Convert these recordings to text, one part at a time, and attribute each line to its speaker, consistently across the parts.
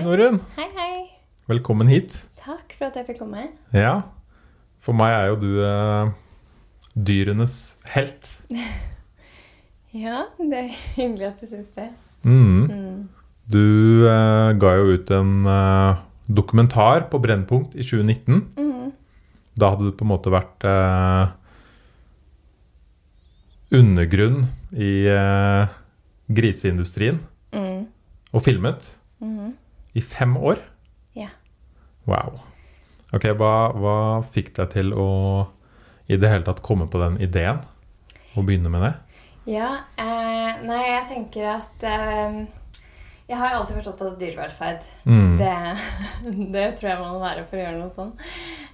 Speaker 1: Hei, Norunn.
Speaker 2: Hei, hei.
Speaker 1: Velkommen hit.
Speaker 2: Takk for at jeg fikk komme.
Speaker 1: Ja, for meg er jo du eh, dyrenes helt.
Speaker 2: Ja, det er hyggelig at du syns det.
Speaker 1: Mm.
Speaker 2: Mm.
Speaker 1: Du eh, ga jo ut en eh, dokumentar på Brennpunkt i 2019.
Speaker 2: Mm.
Speaker 1: Da hadde du på en måte vært eh, undergrunn i eh, griseindustrien
Speaker 2: Mm.
Speaker 1: og filmet
Speaker 2: Mhm.
Speaker 1: I fem år.
Speaker 2: Ja.
Speaker 1: Wow. Ok, hva, hva fikk deg til å i det hele tatt komme på den ideen? Å begynne med det?
Speaker 2: Ja, eh, nei, jeg tenker at eh, Jeg har alltid vært opptatt av dyrevelferd.
Speaker 1: Mm.
Speaker 2: Det, det tror jeg man må være for å gjøre noe sånn.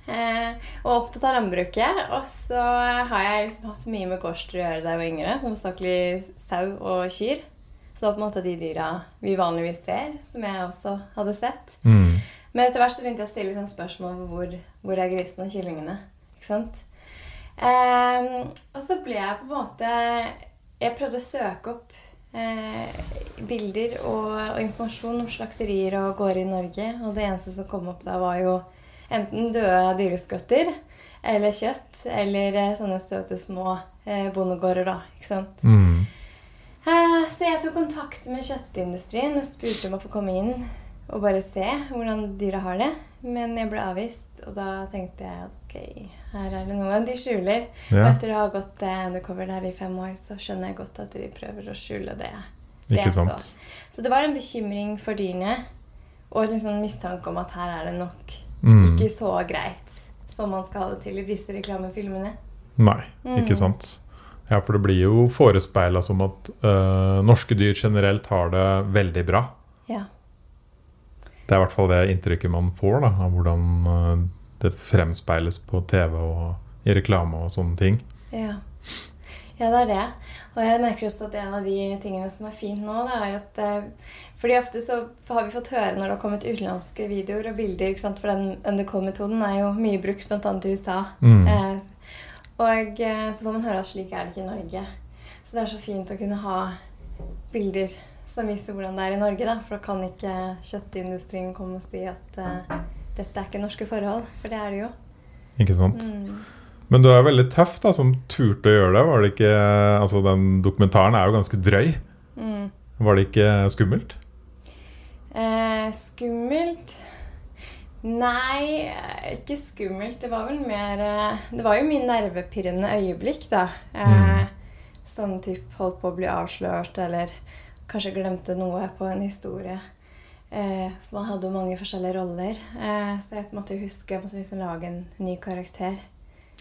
Speaker 2: Eh, og opptatt av landbruket. Og så har jeg liksom hatt mye med gårdsdyr å gjøre da jeg var yngre. Hovedsakelig sau og kyr. Så det var på en måte de dyra vi vanligvis ser, som jeg også hadde sett.
Speaker 1: Mm.
Speaker 2: Men etter hvert så begynte jeg å stille sånn spørsmål om hvor, hvor er grisene og kyllingene. Ikke sant? Um, og så ble jeg på en måte Jeg prøvde å søke opp eh, bilder og, og informasjon om slakterier og gårder i Norge. Og det eneste som kom opp da, var jo enten døde dyreskrotter eller kjøtt. Eller eh, sånne søte små eh, bondegårder, da. Ikke sant?
Speaker 1: Mm.
Speaker 2: Eh, Så jeg tok kontakt med kjøttindustrien og spurte om å få komme inn og bare se hvordan dyra har det. Men jeg ble avvist, og da tenkte jeg ok, her er det noe de skjuler. Og etter å ha gått eh, undercover der i fem år, så skjønner jeg godt at de prøver å skjule det. det
Speaker 1: ikke sant?
Speaker 2: Så det var en bekymring for dyrene, og liksom mistanke om at her er det nok
Speaker 1: Mm.
Speaker 2: ikke så greit som man skal ha det til i disse reklamefilmene.
Speaker 1: Nei,
Speaker 2: Mm.
Speaker 1: ikke sant. Ja, for det blir jo forespeila som at øh, norske dyr generelt har det veldig bra.
Speaker 2: Ja.
Speaker 1: Det er i hvert fall det inntrykket man får da, av hvordan øh, det fremspeiles på TV og i reklame og sånne ting.
Speaker 2: Ja. ja, det er det. Og jeg merker også at en av de tingene som er fint nå, det er at eh, fordi ofte så har vi fått høre når det har kommet utenlandske videoer og bilder, for den undercover-metoden er jo mye brukt bl.a. i USA.
Speaker 1: Mm.
Speaker 2: Eh, og eh, så får man høre at slik er det ikke i Norge. Så det er så fint å kunne ha bilder som viser hvordan det er i Norge, da. For da kan ikke kjøttindustrien komme og si at uh, dette er ikke norske forhold, for det er det jo.
Speaker 1: Ikke sant?
Speaker 2: Mm.
Speaker 1: Men du er veldig tøff da, som turte å gjøre det. Var det ikke, altså Den dokumentaren er jo ganske drøy.
Speaker 2: Mm.
Speaker 1: Var det ikke skummelt?
Speaker 2: Eh, skummelt? Nei, eh, ikke skummelt. Det var vel mer eh, Det var jo mye nervepirrende øyeblikk, da. Mm. Sånn type holdt på å bli avslørt, eller kanskje glemte noe på en historie. Eh, man hadde jo mange forskjellige roller, eh, så jeg måtte huske Jeg måtte liksom lage en ny karakter.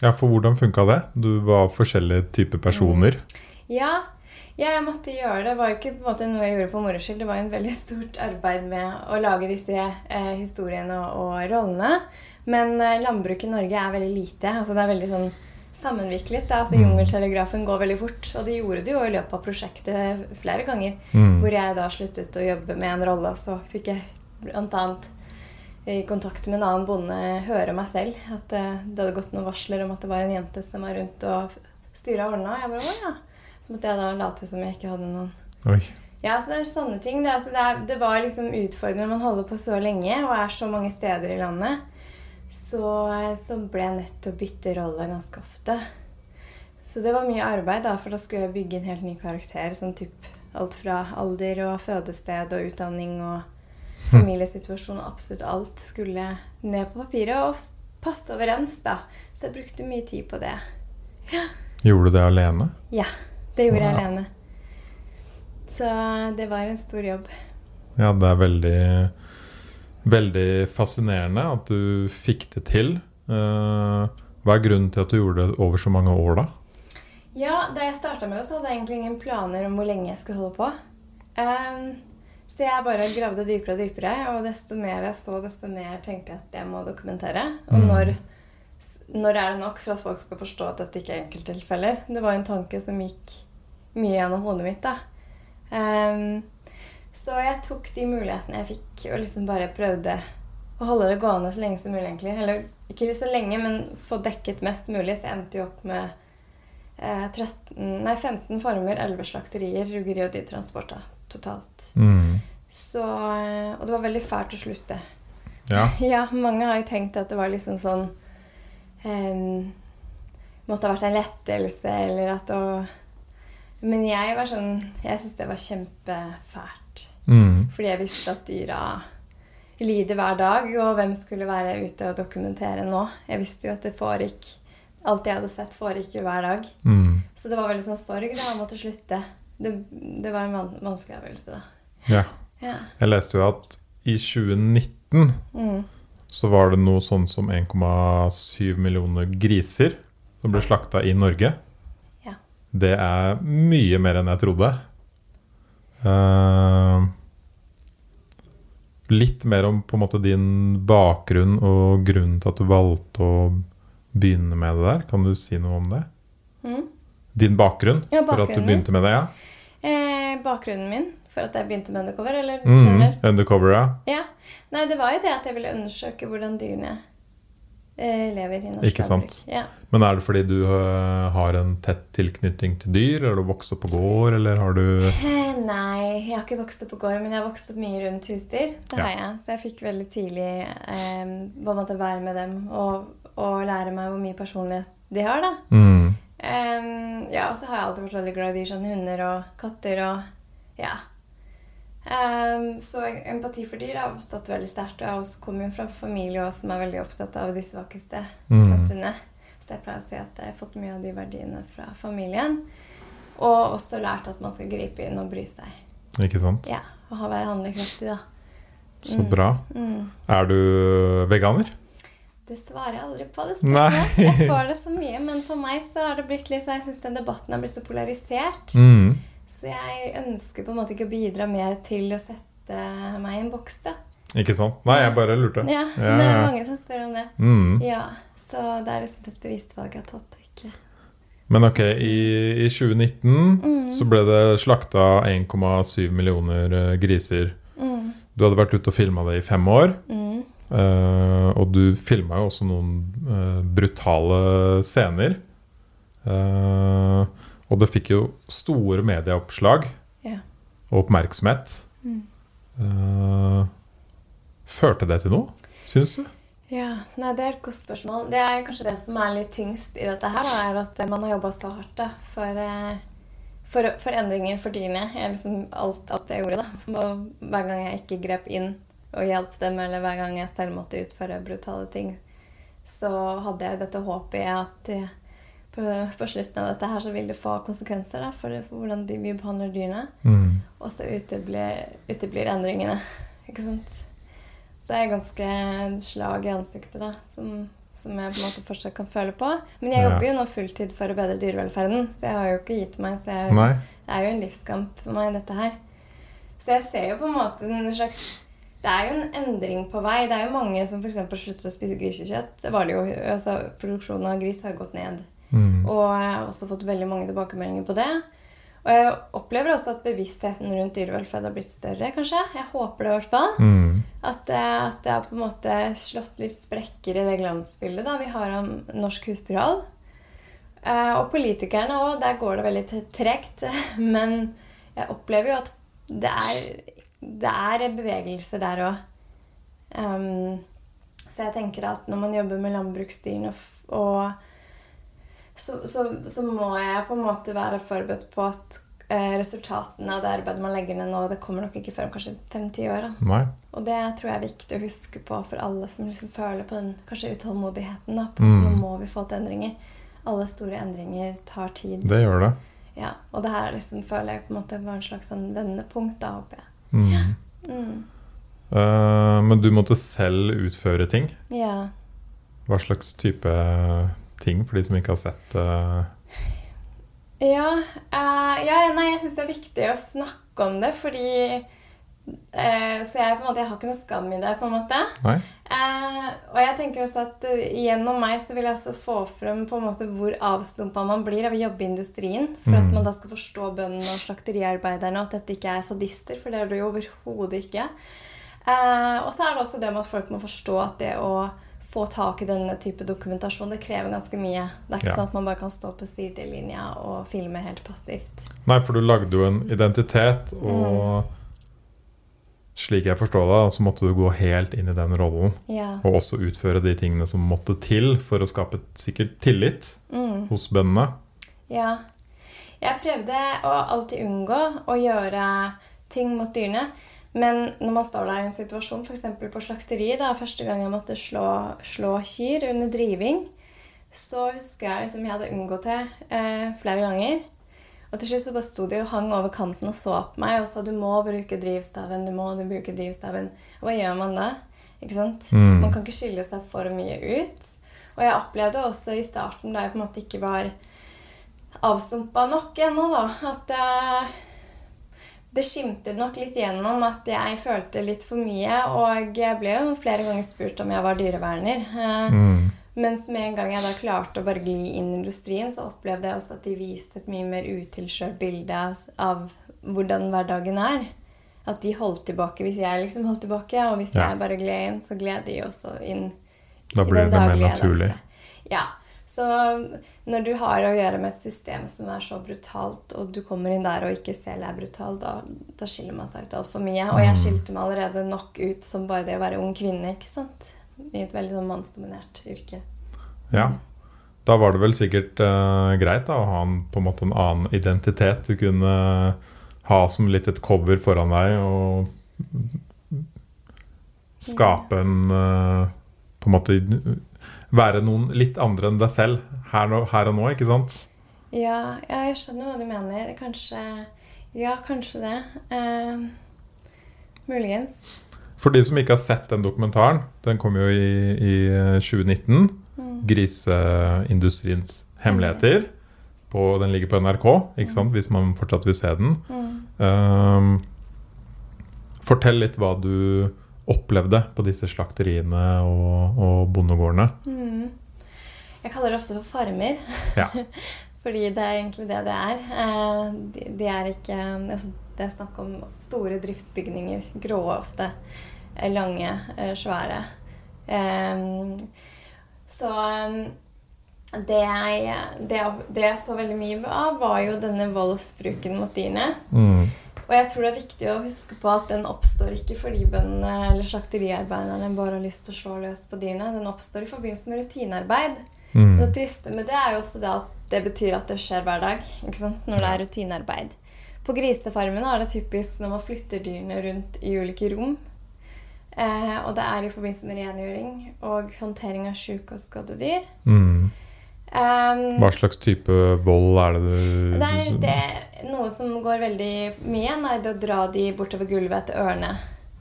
Speaker 1: Ja, for hvordan funka det? Du var forskjellige typer personer.
Speaker 2: Ja, ja, jeg måtte gjøre det. Det var jo ikke på en måte noe jeg gjorde for moro skyld. Det var jo en veldig stort arbeid med å lage disse eh, historiene og, og rollene. Men eh, landbruket i Norge er veldig lite. Altså, det er veldig sånn sammenviklet. Da. Altså,
Speaker 1: Mm.
Speaker 2: Jungeltelegrafen går veldig fort. Og de gjorde det jo i løpet av prosjektet flere ganger.
Speaker 1: Mm.
Speaker 2: Hvor jeg da sluttet å jobbe med en rolle, og så fikk jeg bl.a. i kontakt med en annen bonde høre meg selv at eh, det hadde gått noen varsler om at det var en jente som var rundt og styra ordna. Og jeg bare å ja. Så måtte jeg da late som jeg ikke hadde noen
Speaker 1: Oi.
Speaker 2: Ja, så det er sånne ting. Det, altså, det, er, det var liksom utfordrende man holder på så lenge og er så mange steder i landet. Så, så ble jeg nødt til å bytte rolle ganske ofte. Så det var mye arbeid, da, for da skulle jeg bygge en helt ny karakter. Sånn typ alt fra alder og fødested og utdanning og familiesituasjon og absolutt alt skulle ned på papiret og passe overens, da. Så jeg brukte mye tid på det.
Speaker 1: Gjorde du det alene?
Speaker 2: Det gjorde jeg
Speaker 1: ja.
Speaker 2: alene. Så det var en stor jobb.
Speaker 1: Ja, det er veldig Veldig fascinerende at du fikk det til. Eh, hva er grunnen til at du gjorde det over så mange år, da?
Speaker 2: Ja, da jeg starta med det, så hadde jeg egentlig ingen planer om hvor lenge jeg skulle holde på. Um, så jeg bare gravde dypere og dypere, og desto mer jeg så, desto mer tenkte jeg at jeg må dokumentere. Og
Speaker 1: Mm.
Speaker 2: når, når er det nok for at folk skal forstå at dette ikke er enkelttilfeller? Det var jo en tanke som gikk mye gjennom hodet mitt, da. Um, så jeg tok de mulighetene jeg fikk, og liksom bare prøvde å holde det gående så lenge som mulig, egentlig. Eller ikke så lenge, men få dekket mest mulig. Så jeg endte jo opp med eh, 13, nei, 15 former, 11 slakterier, ruggeri og dyrtransport. Totalt
Speaker 1: Mm.
Speaker 2: Så, eh, og det var veldig fælt å slutte.
Speaker 1: Ja.
Speaker 2: Ja, mange har jo tenkt at det var liksom sånn eh, Måtte ha vært en lettelse, eller at å Men jeg var sånn Jeg syntes det var kjempefælt.
Speaker 1: Mm.
Speaker 2: Fordi jeg visste at dyra lider hver dag, og hvem skulle være ute og dokumentere nå? Jeg visste jo at det foregikk Alt jeg hadde sett, foregikk jo hver dag.
Speaker 1: Mm.
Speaker 2: Så det var veldig sånn sorg da å måtte slutte. Det, det var en vanskelig avgjørelse, da.
Speaker 1: ja.
Speaker 2: Ja.
Speaker 1: Jeg leste jo at i 2019
Speaker 2: Mm.
Speaker 1: så var det noe sånn som 1,7 millioner griser som ble slakta i Norge. Det er mye mer enn jeg trodde. Uh, litt mer om på en måte din bakgrunn og grunnen til at du valgte å begynne med det der. Kan du si noe om det?
Speaker 2: Mm.
Speaker 1: Din bakgrunn,
Speaker 2: Ja,
Speaker 1: for at du
Speaker 2: min.
Speaker 1: begynte med det? ja?
Speaker 2: Eh, bakgrunnen min for at jeg begynte med undercover, eller
Speaker 1: Mm, undercover, ja.
Speaker 2: Ja. Nei, det var jo det at jeg ville undersøke hvordan dyrene eh, lever i norsk
Speaker 1: Ikke sant.
Speaker 2: Ja.
Speaker 1: Men er det fordi du øh, har en tett tilknytning til dyr? Har du vokst opp på gård, eller har du
Speaker 2: Eh, nei, jeg har ikke vokst opp på gård, men jeg har vokst opp mye rundt husdyr. Det
Speaker 1: Ja.
Speaker 2: har jeg. Så jeg fikk veldig tidlig eh, måte være med dem og, og lære meg hvor mye personlighet de har, da.
Speaker 1: mm.
Speaker 2: Um, ja, og så har jeg alltid vært veldig glad i dyr, sånn hunder og katter og ja. Em, så empati for dyr har stått veldig sterkt. Og jeg også kommer jo fra en familie også, som er veldig opptatt av de svakeste i
Speaker 1: Mm.
Speaker 2: samfunnet. Så jeg pleier å si at jeg har fått mye av de verdiene fra familien. Og også lært at man skal gripe inn og bry seg.
Speaker 1: Ikke sant?
Speaker 2: Ja, Og ha- være handlekraftig, da.
Speaker 1: Så
Speaker 2: Mm.
Speaker 1: bra.
Speaker 2: Mm.
Speaker 1: Er du veganer?
Speaker 2: Det svarer jeg aldri på. det
Speaker 1: Nei.
Speaker 2: spørsmålet. Jeg får det så mye, men for meg så har det blitt litt så Jeg syns den debatten har blitt så polarisert.
Speaker 1: Mm.
Speaker 2: Så jeg ønsker på en måte ikke å bidra mer til å sette meg i en boks, da.
Speaker 1: Ikke sant? Nei, jeg bare lurte.
Speaker 2: Ja,
Speaker 1: Ja,
Speaker 2: det er mange som spør om det.
Speaker 1: Mm.
Speaker 2: Ja, Så det er liksom et bevisst valg jeg har tatt. ikke...
Speaker 1: Men ok, i, i 2019
Speaker 2: Mm.
Speaker 1: så ble det slakta 1,7 millioner eh, griser.
Speaker 2: Mm.
Speaker 1: Du hadde vært ute og filma det i fem år.
Speaker 2: Mm.
Speaker 1: eh, og du filma jo også noen uh, brutale scener. Eh, og det fikk jo store medieoppslag
Speaker 2: Ja.
Speaker 1: og oppmerksomhet.
Speaker 2: Mm.
Speaker 1: Uh, førte det til noe, syns du?
Speaker 2: Ja, nei, Det er et godt spørsmål. Det er kanskje det som er litt tyngst i dette her, da, er at man har jobba så hardt da, for, eh, for, for endringer for dyrene. Liksom alt, alt jeg gjorde, da. Og hver gang jeg ikke grep inn og hjalp dem, eller hver gang jeg selv måtte utføre brutale ting, så hadde jeg dette håpet i at eh, på, på slutten av dette her så vil det få konsekvenser da, for, for hvordan de, vi behandler dyrene.
Speaker 1: Mm.
Speaker 2: Og så uteblir, uteblir endringene. Ikke sant? Så det er ganske slag i ansiktet, da, som, som jeg på en måte fortsatt kan føle på. Men jeg
Speaker 1: Ja.
Speaker 2: jobber jo nå fulltid for å bedre dyrevelferden, så jeg har jo ikke gitt meg. Så jeg, det er jo en livskamp for meg, dette her. Så jeg ser jo på en måte en slags Det er jo en endring på vei. Det er jo mange som f.eks. slutter å spise grisekjøtt. Det var det jo, altså Produksjonen av gris har gått ned.
Speaker 1: Mm.
Speaker 2: Og jeg har også fått veldig mange tilbakemeldinger på det. Og jeg opplever også at bevisstheten rundt dyrevelferd har blitt større, kanskje. Jeg håper det i hvert fall.
Speaker 1: Mm.
Speaker 2: At, eh, at det har på en måte slått litt sprekker i det glansbildet da vi har om norsk husdyrhold. Uh, og politikerne òg. Der går det veldig tregt. Men jeg opplever jo at det er, det er bevegelser der òg. så jeg tenker at når man jobber med landbruksdyr og, og så, så, så må jeg på en måte være forberedt på at eh, resultatene av det arbeidet man legger ned nå, det kommer nok ikke før om kanskje fem-ti år. Og det tror jeg er viktig å huske på for alle som liksom føler på den kanskje utålmodigheten. da, på
Speaker 1: Mm.
Speaker 2: Nå må vi få til endringer. Alle store endringer tar tid.
Speaker 1: Det gjør det.
Speaker 2: Ja, Og det her liksom føler jeg på en måte var en slags sånn vendepunkt, da, håper jeg.
Speaker 1: Mm.
Speaker 2: Mm.
Speaker 1: Uh, men du måtte selv utføre ting.
Speaker 2: Ja.
Speaker 1: Hva slags type ting, for de som ikke har sett uh,
Speaker 2: Ja, uh, ja, nei, jeg syns det er viktig å snakke om det, fordi uh, Så jeg, på en måte, jeg har ikke noe skam i det, på en måte.
Speaker 1: Nei?
Speaker 2: Uh, og jeg tenker også at uh, gjennom meg så vil jeg også få frem på en måte hvor avstumpa man blir av å jobbe i industrien. For at
Speaker 1: Mm.
Speaker 2: man da skal forstå bøndene og slakteriarbeiderne, og at dette ikke er sadister. For det er det jo overhodet ikke. Uh, og så er det også det med at folk må forstå at det å få tak i denne type dokumentasjon, det krever ganske mye. Det er ikke
Speaker 1: Ja.
Speaker 2: sånn at man bare kan stå på sidelinja og filme helt passivt.
Speaker 1: Nei, for du lagde jo en identitet,
Speaker 2: Mm.
Speaker 1: og slik jeg forstår det, så måtte du gå helt inn i den rollen.
Speaker 2: Ja.
Speaker 1: Og også utføre de tingene som måtte til for å skape sikkert tillit
Speaker 2: Mm.
Speaker 1: hos bøndene.
Speaker 2: Ja. Jeg prøvde å alltid unngå å gjøre ting mot dyrene. Men når man står der i en situasjon, f.eks. på slakteriet, da første gang jeg måtte slå, slå kyr under driving, så husker jeg liksom jeg hadde unngått det eh, flere ganger. Og til slutt så bare sto de og hang over kanten og så på meg og sa du må bruke drivstaven. du må bruke drivstaven. Og hva gjør man da? Ikke sant?
Speaker 1: Mm.
Speaker 2: Man kan ikke skille seg for mye ut. Og jeg opplevde også i starten, da jeg på en måte ikke var avstumpa nok ennå, da, at eh, det skimtet nok litt gjennom at jeg følte litt for mye. Og jeg ble jo flere ganger spurt om jeg var dyreverner. Eh,
Speaker 1: Mm.
Speaker 2: mens med en gang jeg da klarte å bare gli inn i industrien, så opplevde jeg også at de viste et mye mer utilskjørt bilde av, hvordan hverdagen er. At de holdt tilbake hvis jeg liksom holdt tilbake, og hvis
Speaker 1: Ja.
Speaker 2: jeg bare gled inn, så gled de også inn
Speaker 1: Da
Speaker 2: i
Speaker 1: blir
Speaker 2: den
Speaker 1: det mer naturlig.
Speaker 2: Ja. Så når du har å gjøre med et system som er så brutalt, og du kommer inn der og ikke selv er brutal, da, da skiller man seg ut altfor mye. Og jeg
Speaker 1: Mm.
Speaker 2: skilte meg allerede nok ut som bare det å være ung kvinne, ikke sant? I et veldig sånn mannsdominert yrke.
Speaker 1: Ja. Da var det vel sikkert uh, greit da, å ha en, på en måte en annen identitet. Du kunne ha som litt et cover foran deg og skape en uh, På en måte være noen litt andre enn deg selv her, nå, her og nå, ikke sant?
Speaker 2: Ja, ja, jeg skjønner hva du mener. Kanskje Ja, kanskje det. Eh, muligens.
Speaker 1: For de som ikke har sett den dokumentaren, den kom jo i, i eh, 2019.
Speaker 2: Mm.
Speaker 1: 'Griseindustriens hemmeligheter'. På, den ligger på NRK, ikke sant? hvis man fortsatt vil se den.
Speaker 2: Mm.
Speaker 1: Ehm, fortell litt hva du opplevde på disse slakteriene og, og bondegårdene.
Speaker 2: Mm. Jeg kaller det ofte for farmer.
Speaker 1: Ja.
Speaker 2: Fordi det er egentlig det det er. Eh, De, de er ikke altså, Det er snakk om store driftsbygninger. Grå ofte. eh, Lange, eh, svære. Så det jeg, det, jeg- det jeg så veldig mye av, var jo denne voldsbruken mot dyrene.
Speaker 1: Mm.
Speaker 2: Og jeg tror det er viktig å huske på at den oppstår ikke fordi bøndene eller slakteriarbeiderne bare har lyst til å slå løs på dyrene. Den oppstår i forbindelse med rutinearbeid.
Speaker 1: Mm.
Speaker 2: Det triste med det er jo også det at det betyr at det skjer hver dag. Ikke sant? Når det er rutinearbeid. På grisefarmene er det typisk når man flytter dyrene rundt i ulike rom. Eh, og det er i forbindelse med rengjøring og håndtering av syke og skadde dyr.
Speaker 1: Mm.
Speaker 2: Um,
Speaker 1: Hva slags type vold er det du
Speaker 2: det er det, noe som går veldig mye igjen, er det å dra de bortover gulvet etter ørene.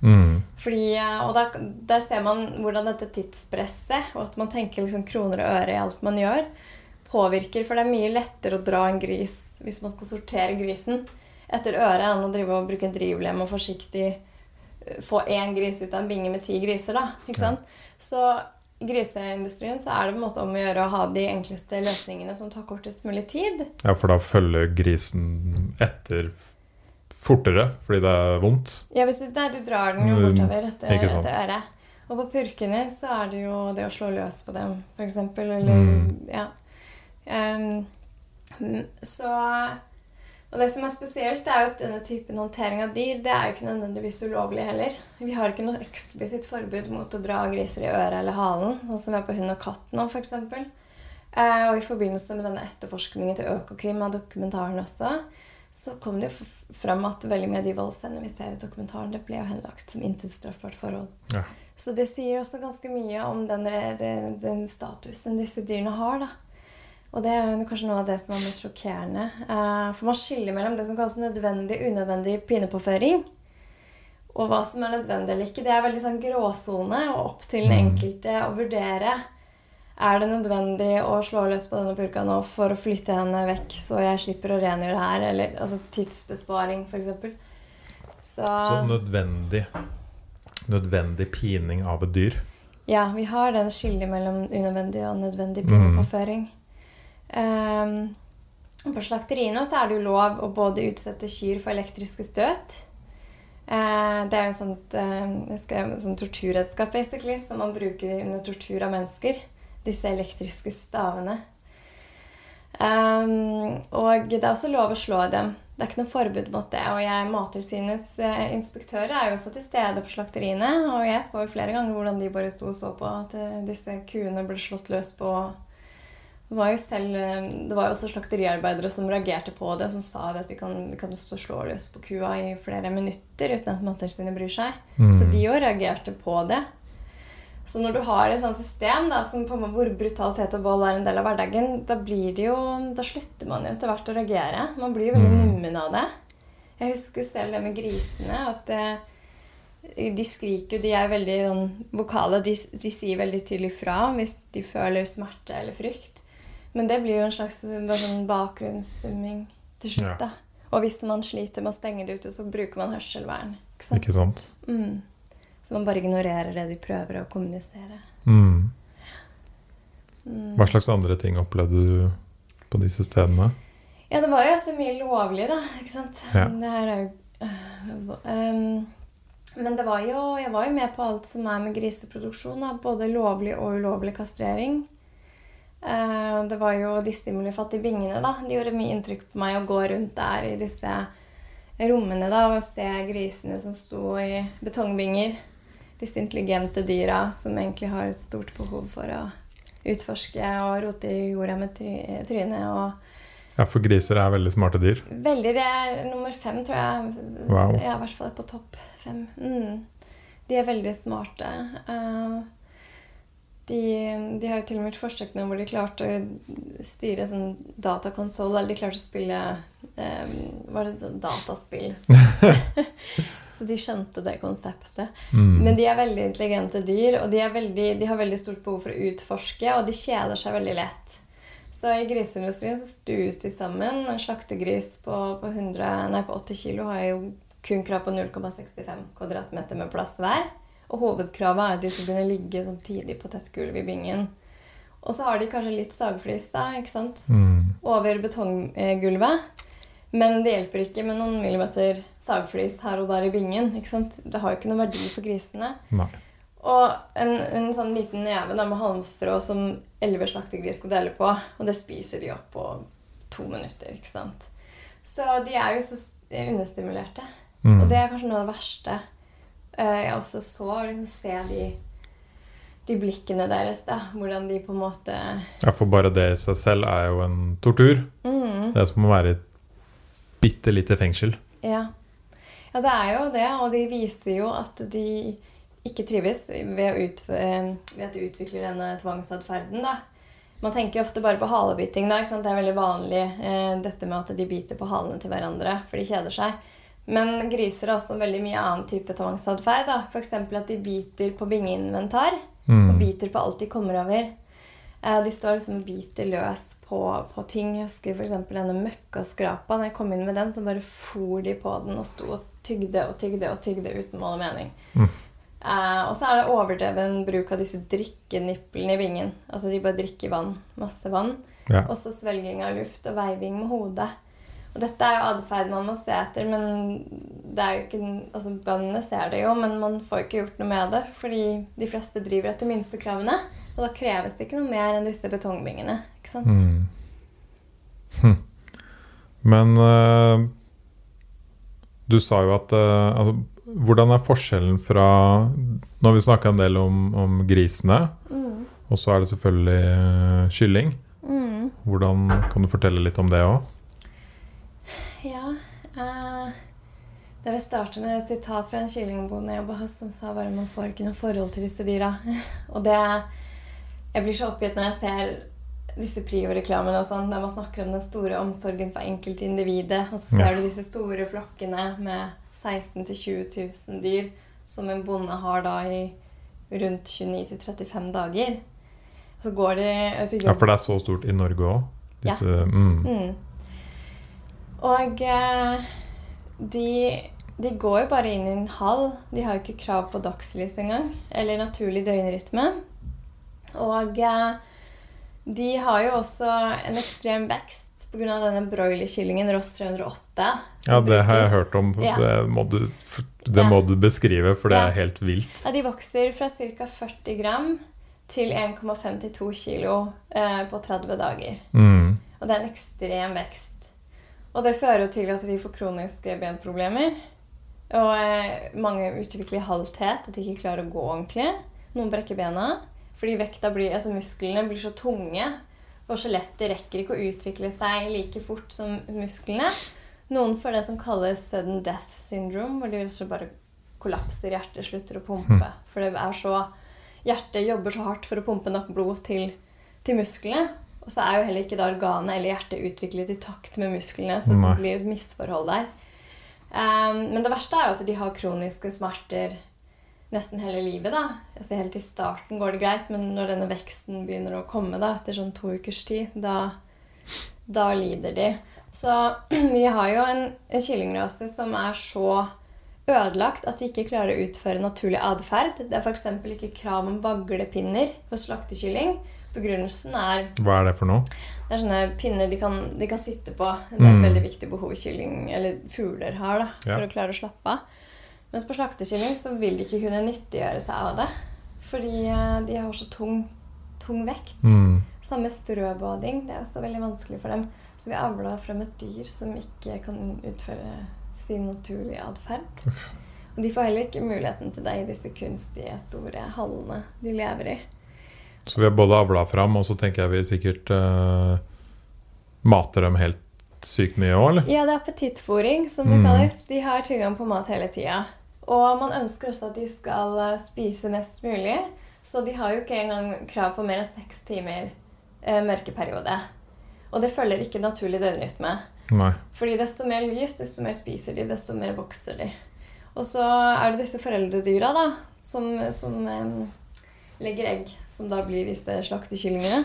Speaker 1: Mm.
Speaker 2: Fordi, eh, og der, der ser man hvordan dette tidspresset, og at man tenker liksom kroner og øre i alt man gjør, påvirker. For det er mye lettere å dra en gris hvis man skal sortere grisen etter øret, enn å drive og bruke en drivlem og forsiktig eh, få én gris ut av en binge med ti griser. da, ikke
Speaker 1: Ja.
Speaker 2: sant? Så i griseindustrien så er det på en måte om å gjøre å ha de enkleste løsningene som tar kortest mulig tid.
Speaker 1: Ja, for da følger grisen etter fortere fordi det er vondt.
Speaker 2: Ja, hvis du, nei, du drar den jo
Speaker 1: Mm,
Speaker 2: bortover etter, etter øret. Og på purkene så er det jo det å slå løs på dem, f.eks. Eller
Speaker 1: Mm.
Speaker 2: ja. Mm, så Og det som er spesielt, er jo at denne typen håndtering av dyr det er jo ikke nødvendigvis ulovlig heller. Vi har ikke noe eksplisitt forbud mot å dra griser i øret eller halen, sånn som vi har på hund og katt nå, f.eks. Eh, og i forbindelse med denne etterforskningen til Økokrim av dokumentaren også, så kom det jo fram at veldig mye av de voldsscenene vi ser i dokumentaren, det ble jo henlagt som intet straffbart forhold.
Speaker 1: Ja.
Speaker 2: Så det sier også ganske mye om den, den, den statusen disse dyrene har, da. Og det er jo kanskje noe av det som er mest sjokkerende. Eh, for man skiller mellom det som kalles nødvendig unødvendig pinepåføring. Og hva som er nødvendig eller ikke. Det er veldig sånn gråsone, og opp til den
Speaker 1: Mm.
Speaker 2: enkelte å vurdere. Er det nødvendig å slå løs på denne purka nå for å flytte henne vekk, så jeg slipper å rengjøre her? Eller altså tidsbesparing, f.eks. Så,
Speaker 1: Så nødvendig Nødvendig pining av et dyr.
Speaker 2: ja, vi har den skillet mellom unødvendig og nødvendig
Speaker 1: Mm.
Speaker 2: pinepåføring. Ehm, på slakteriene så er det jo lov å både utsette kyr for elektriske støt. Eh, det er jo sånt, eh, jeg skal- sånn torturredskap basically, som man bruker under tortur av mennesker. Disse elektriske stavene. Ehm, Um, og det er også lov å slå dem. Det er ikke noe forbud mot det. Og jeg, Mattilsynets eh, inspektører er jo også til stede på slakteriene. Og jeg så jo flere ganger hvordan de bare sto og så på at eh, disse kuene ble slått løs på var selv, eh, det var jo også slakteriarbeidere som reagerte på det, som sa at vi kan, vi kan stå og slå løs på kua i flere minutter uten at Mattilsynet bryr seg.
Speaker 1: Mm.
Speaker 2: Så de jo reagerte på det. Så når du har et sånt system da, som på hvor brutalitet og vold er en del av hverdagen, da blir det jo, da slutter man jo etter hvert å reagere. Man blir jo veldig
Speaker 1: Mm.
Speaker 2: nummen av det. Jeg husker selv det med grisene. at eh, De skriker jo, de er veldig sånn, vokale. De, de sier veldig tydelig fra hvis de føler smerte eller frykt. Men det blir jo en slags sånn bakgrunnssumming til slutt.
Speaker 1: Ja.
Speaker 2: da. Og hvis man sliter med å stenge det ute, så bruker man hørselvern. Ikke sant?
Speaker 1: Ikke sant?
Speaker 2: Mm. Så man bare ignorerer det de prøver å kommunisere.
Speaker 1: Mm.
Speaker 2: Mm.
Speaker 1: Hva slags andre ting opplevde du på disse stedene?
Speaker 2: Ja, det var jo også mye lovlig, da. Ikke sant?
Speaker 1: Ja.
Speaker 2: Det her er jo um, Men det var jo, jeg var jo med på alt som er med griseproduksjon. Da. Både lovlig og ulovlig kastrering. Eh, det var jo de stimulifattige bingene, da. De gjorde mye inntrykk på meg å gå rundt der i disse rommene da, og se grisene som sto i betongbinger. Disse intelligente dyra som egentlig har et stort behov for å utforske og rote i jorda med try trynet. og
Speaker 1: Ja, for griser er veldig smarte dyr.
Speaker 2: Veldig. Det er nummer fem, tror jeg.
Speaker 1: Wow.
Speaker 2: Ja, i hvert fall på topp fem. Mm. De er veldig smarte. Eh, de, de har jo til og med gjort forsøk nå hvor de klarte å styre sånn datakonsoll, eller de klarte å spille um, Var det dataspill? Så, de skjønte det konseptet.
Speaker 1: Mm.
Speaker 2: Men de er veldig intelligente dyr, og de, veldig, de har veldig stort behov for å utforske, og de kjeder seg veldig lett. Så i griseindustrien så stues de sammen. En slaktegris på, på, 100, nei, på 80 kg har jo kun krav på 0,65 kvadratmeter med plass hver. Hovedkravet er at de skal kunne ligge sånn tidlig på tett gulv i bingen. Og så har de kanskje litt sagflis da, ikke sant?
Speaker 1: Mm.
Speaker 2: over betonggulvet. Men det hjelper ikke med noen millimeter sagflis her og der i bingen. ikke sant? Det har jo ikke noen verdi for grisene.
Speaker 1: Nei.
Speaker 2: Og en, en sånn liten neve med halmstrå som elleve slaktegris skal dele på, og det spiser de opp på to minutter. ikke sant? Så de er jo så understimulerte.
Speaker 1: Mm.
Speaker 2: Og det er kanskje noe av det verste jeg også så. å Liksom se de, de blikkene deres. da, Hvordan de på en måte
Speaker 1: Ja, for bare det i seg selv er jo en tortur.
Speaker 2: mm,
Speaker 1: Det er som å være i et bitte lite fengsel.
Speaker 2: Ja. ja, det er jo det. Og de viser jo at de ikke trives ved, ut, eh, ved at de utvikler denne tvangsatferden. da. Man tenker jo ofte bare på halebiting. da? Det er veldig vanlig eh, dette med at de biter på halene til hverandre, for de kjeder seg. Men griser har også veldig mye annen type tvangsatferd. F.eks. at de biter på bingeinventar. Og
Speaker 1: Mm.
Speaker 2: biter på alt de kommer over. Eh, de står liksom og biter løs på, på ting. Jeg husker f.eks. denne møkkaskrapa. Når jeg kom inn med den, så bare for de på den og sto og tygde og tygde og tygde uten mål og mening.
Speaker 1: Mm.
Speaker 2: Uh, og så er det overdreven bruk av disse drikkeniplene i vingen. Altså de bare drikker vann. Masse vann.
Speaker 1: Ja.
Speaker 2: Også svelging av luft og veiving med hodet. Og dette er jo atferd man må se etter, men det er jo ikke, altså bøndene ser det jo, men man får ikke gjort noe med det, fordi de fleste driver etter minstekravene. Og da kreves det ikke noe mer enn disse betongbingene. ikke sant?
Speaker 1: Mm. Hm. Men eh, du sa jo at eh, altså, Hvordan er forskjellen fra Nå har vi snakka en del om, om grisene,
Speaker 2: Mm.
Speaker 1: og så er det selvfølgelig eh, kylling.
Speaker 2: Mm.
Speaker 1: Hvordan Kan du fortelle litt om det òg?
Speaker 2: Ja eh, Det vil starte med et sitat fra en kyllingbonde jeg jobba hos, som sa bare man får ikke noe forhold til disse dyra. Og det Jeg blir så oppgitt når jeg ser disse Prio-reklamene og sånn, der man snakker om den store omsorgen for enkeltindividet, og så ser
Speaker 1: Ja.
Speaker 2: du disse store flokkene med 16 000-20 000 dyr som en bonde har da i rundt 29-35 dager. Og så går de ut og
Speaker 1: Ja, for det er så stort i Norge òg.
Speaker 2: Ja.
Speaker 1: Mm.
Speaker 2: Mm. Og eh, de, de går jo bare inn i en hall. De har jo ikke krav på dagslys engang. Eller naturlig døgnrytme. Og eh, de har jo også en ekstrem vekst pga. denne broilerkyllingen Ross 308.
Speaker 1: Ja, det har jeg hørt om.
Speaker 2: Ja.
Speaker 1: Det, må du, det må du beskrive, for det
Speaker 2: Ja.
Speaker 1: er helt vilt.
Speaker 2: Ja, de vokser fra ca. 40 gram til 1,52 kilo eh, på 30 dager.
Speaker 1: Mm.
Speaker 2: Og det er en ekstrem vekst. Og det fører jo til at de får kroniske benproblemer. Og eh, mange utvikler halthet, at de ikke klarer å gå ordentlig. Noen brekker bena. Fordi vekta blir, altså musklene blir så tunge. Og skjelettet rekker ikke å utvikle seg like fort som musklene. Noen får det som kalles sudden death syndrome, hvor de bare kollapser, hjertet slutter å pumpe. For det er så Hjertet jobber så hardt for å pumpe nok blod til, til musklene. Og så er jo heller ikke da organet eller hjertet utviklet i takt med musklene, så det blir et misforhold der. Um, men det verste er jo at de har kroniske smerter nesten hele livet. da. Altså Helt til starten går det greit, men når denne veksten begynner å komme da, etter sånn to ukers tid, da, da lider de. Så vi har jo en, en kyllingrase som er så ødelagt at de ikke klarer å utføre naturlig atferd. Det er f.eks. ikke krav om vaglepinner for slaktekylling. Begrunnelsen er
Speaker 1: Hva er det for noe?
Speaker 2: Det er sånne pinner de kan, de kan sitte på. Det er et
Speaker 1: Mm.
Speaker 2: veldig viktig behov kylling eller fugler har da, for
Speaker 1: Ja.
Speaker 2: å klare å slappe av. Mens på slaktekylling så vil de ikke kunne nyttiggjøre seg av det. Fordi eh, de har så tung, tung vekt.
Speaker 1: Mm.
Speaker 2: Samme strøbading. Det er også veldig vanskelig for dem. Så vi avla frem et dyr som ikke kan utføre sin naturlige atferd. Og de får heller ikke muligheten til det i disse kunstige, store hallene de lever i.
Speaker 1: Så vi har både avla fram, og så tenker jeg vi sikkert uh, mater dem helt sykt mye òg, eller?
Speaker 2: Ja, det er appetittfòring, som det
Speaker 1: Mm.
Speaker 2: kalles. De har tilgang på mat hele tida. Og man ønsker også at de skal eh, spise mest mulig. Så de har jo ikke engang krav på mer enn seks timer eh, mørkeperiode. Og det følger ikke naturlig døgnrytme.
Speaker 1: Nei.
Speaker 2: Fordi desto mer lys, desto mer spiser de, desto mer vokser de. Og så er det disse foreldredyra da, som, som em, legger egg, som da blir disse slaktekyllingene.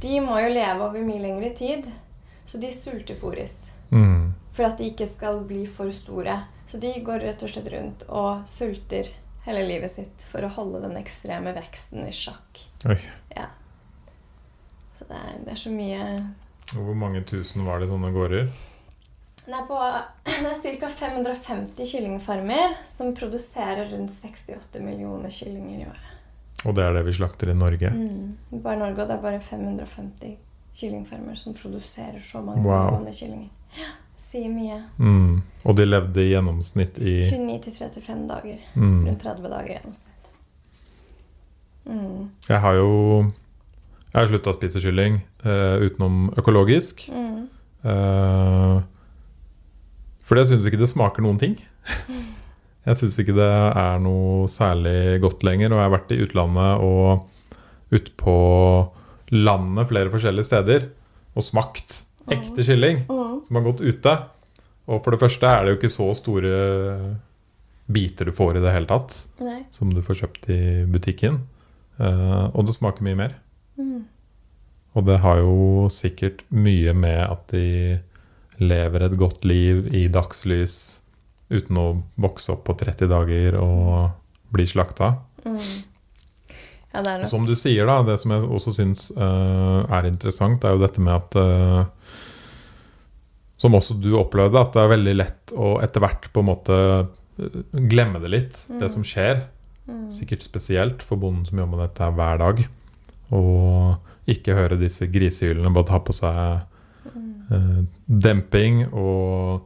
Speaker 2: De må jo leve over mye lengre tid, så de sultefòres.
Speaker 1: Mm.
Speaker 2: for at de ikke skal bli for store. Så de går rett og slett rundt og sulter hele livet sitt for å holde den ekstreme veksten i sjakk. Ja. Så det er, det er så mye
Speaker 1: hvor mange tusen var det i sånne gårder?
Speaker 2: Det er, på, det er ca. 550 kyllingfarmer som produserer rundt 68 millioner kyllinger i året.
Speaker 1: Og det er det vi slakter i Norge?
Speaker 2: Mm. Bare Norge, og det er bare 550 kyllingfarmer som produserer så mange
Speaker 1: Wow.
Speaker 2: kyllinger. Ja, sier mye.
Speaker 1: Mm. Og de levde i gjennomsnitt i
Speaker 2: 29-35 dager.
Speaker 1: mm.
Speaker 2: Rundt 30 dager i gjennomsnitt. Mm.
Speaker 1: Jeg har jo Jeg har slutta å spise kylling uh, utenom økologisk.
Speaker 2: Mm.
Speaker 1: Uh, fordi jeg syns ikke det smaker noen ting. Jeg syns ikke det er noe særlig godt lenger. Og jeg har vært i utlandet og ute på landet flere forskjellige steder og smakt ekte kylling som har gått ute. Og for det første er det jo ikke så store biter du får i det hele tatt,
Speaker 2: Nei.
Speaker 1: som du får kjøpt i butikken. Eh, og det smaker mye mer.
Speaker 2: Mm.
Speaker 1: Og det har jo sikkert mye med at de lever et godt liv i dagslys uten å vokse opp på 30 dager og bli slakta.
Speaker 2: Mm. Ja, det nok
Speaker 1: som du sier, da, det som jeg også syns uh, er interessant, er jo dette med at uh, Som også du opplevde, at det er veldig lett å etter hvert på en måte eh, glemme det litt, det
Speaker 2: Mm.
Speaker 1: som skjer.
Speaker 2: mm.
Speaker 1: Sikkert spesielt for bonden som jobber med dette hver dag. Og ikke høre disse grisehylene, bare ta på seg eh, demping og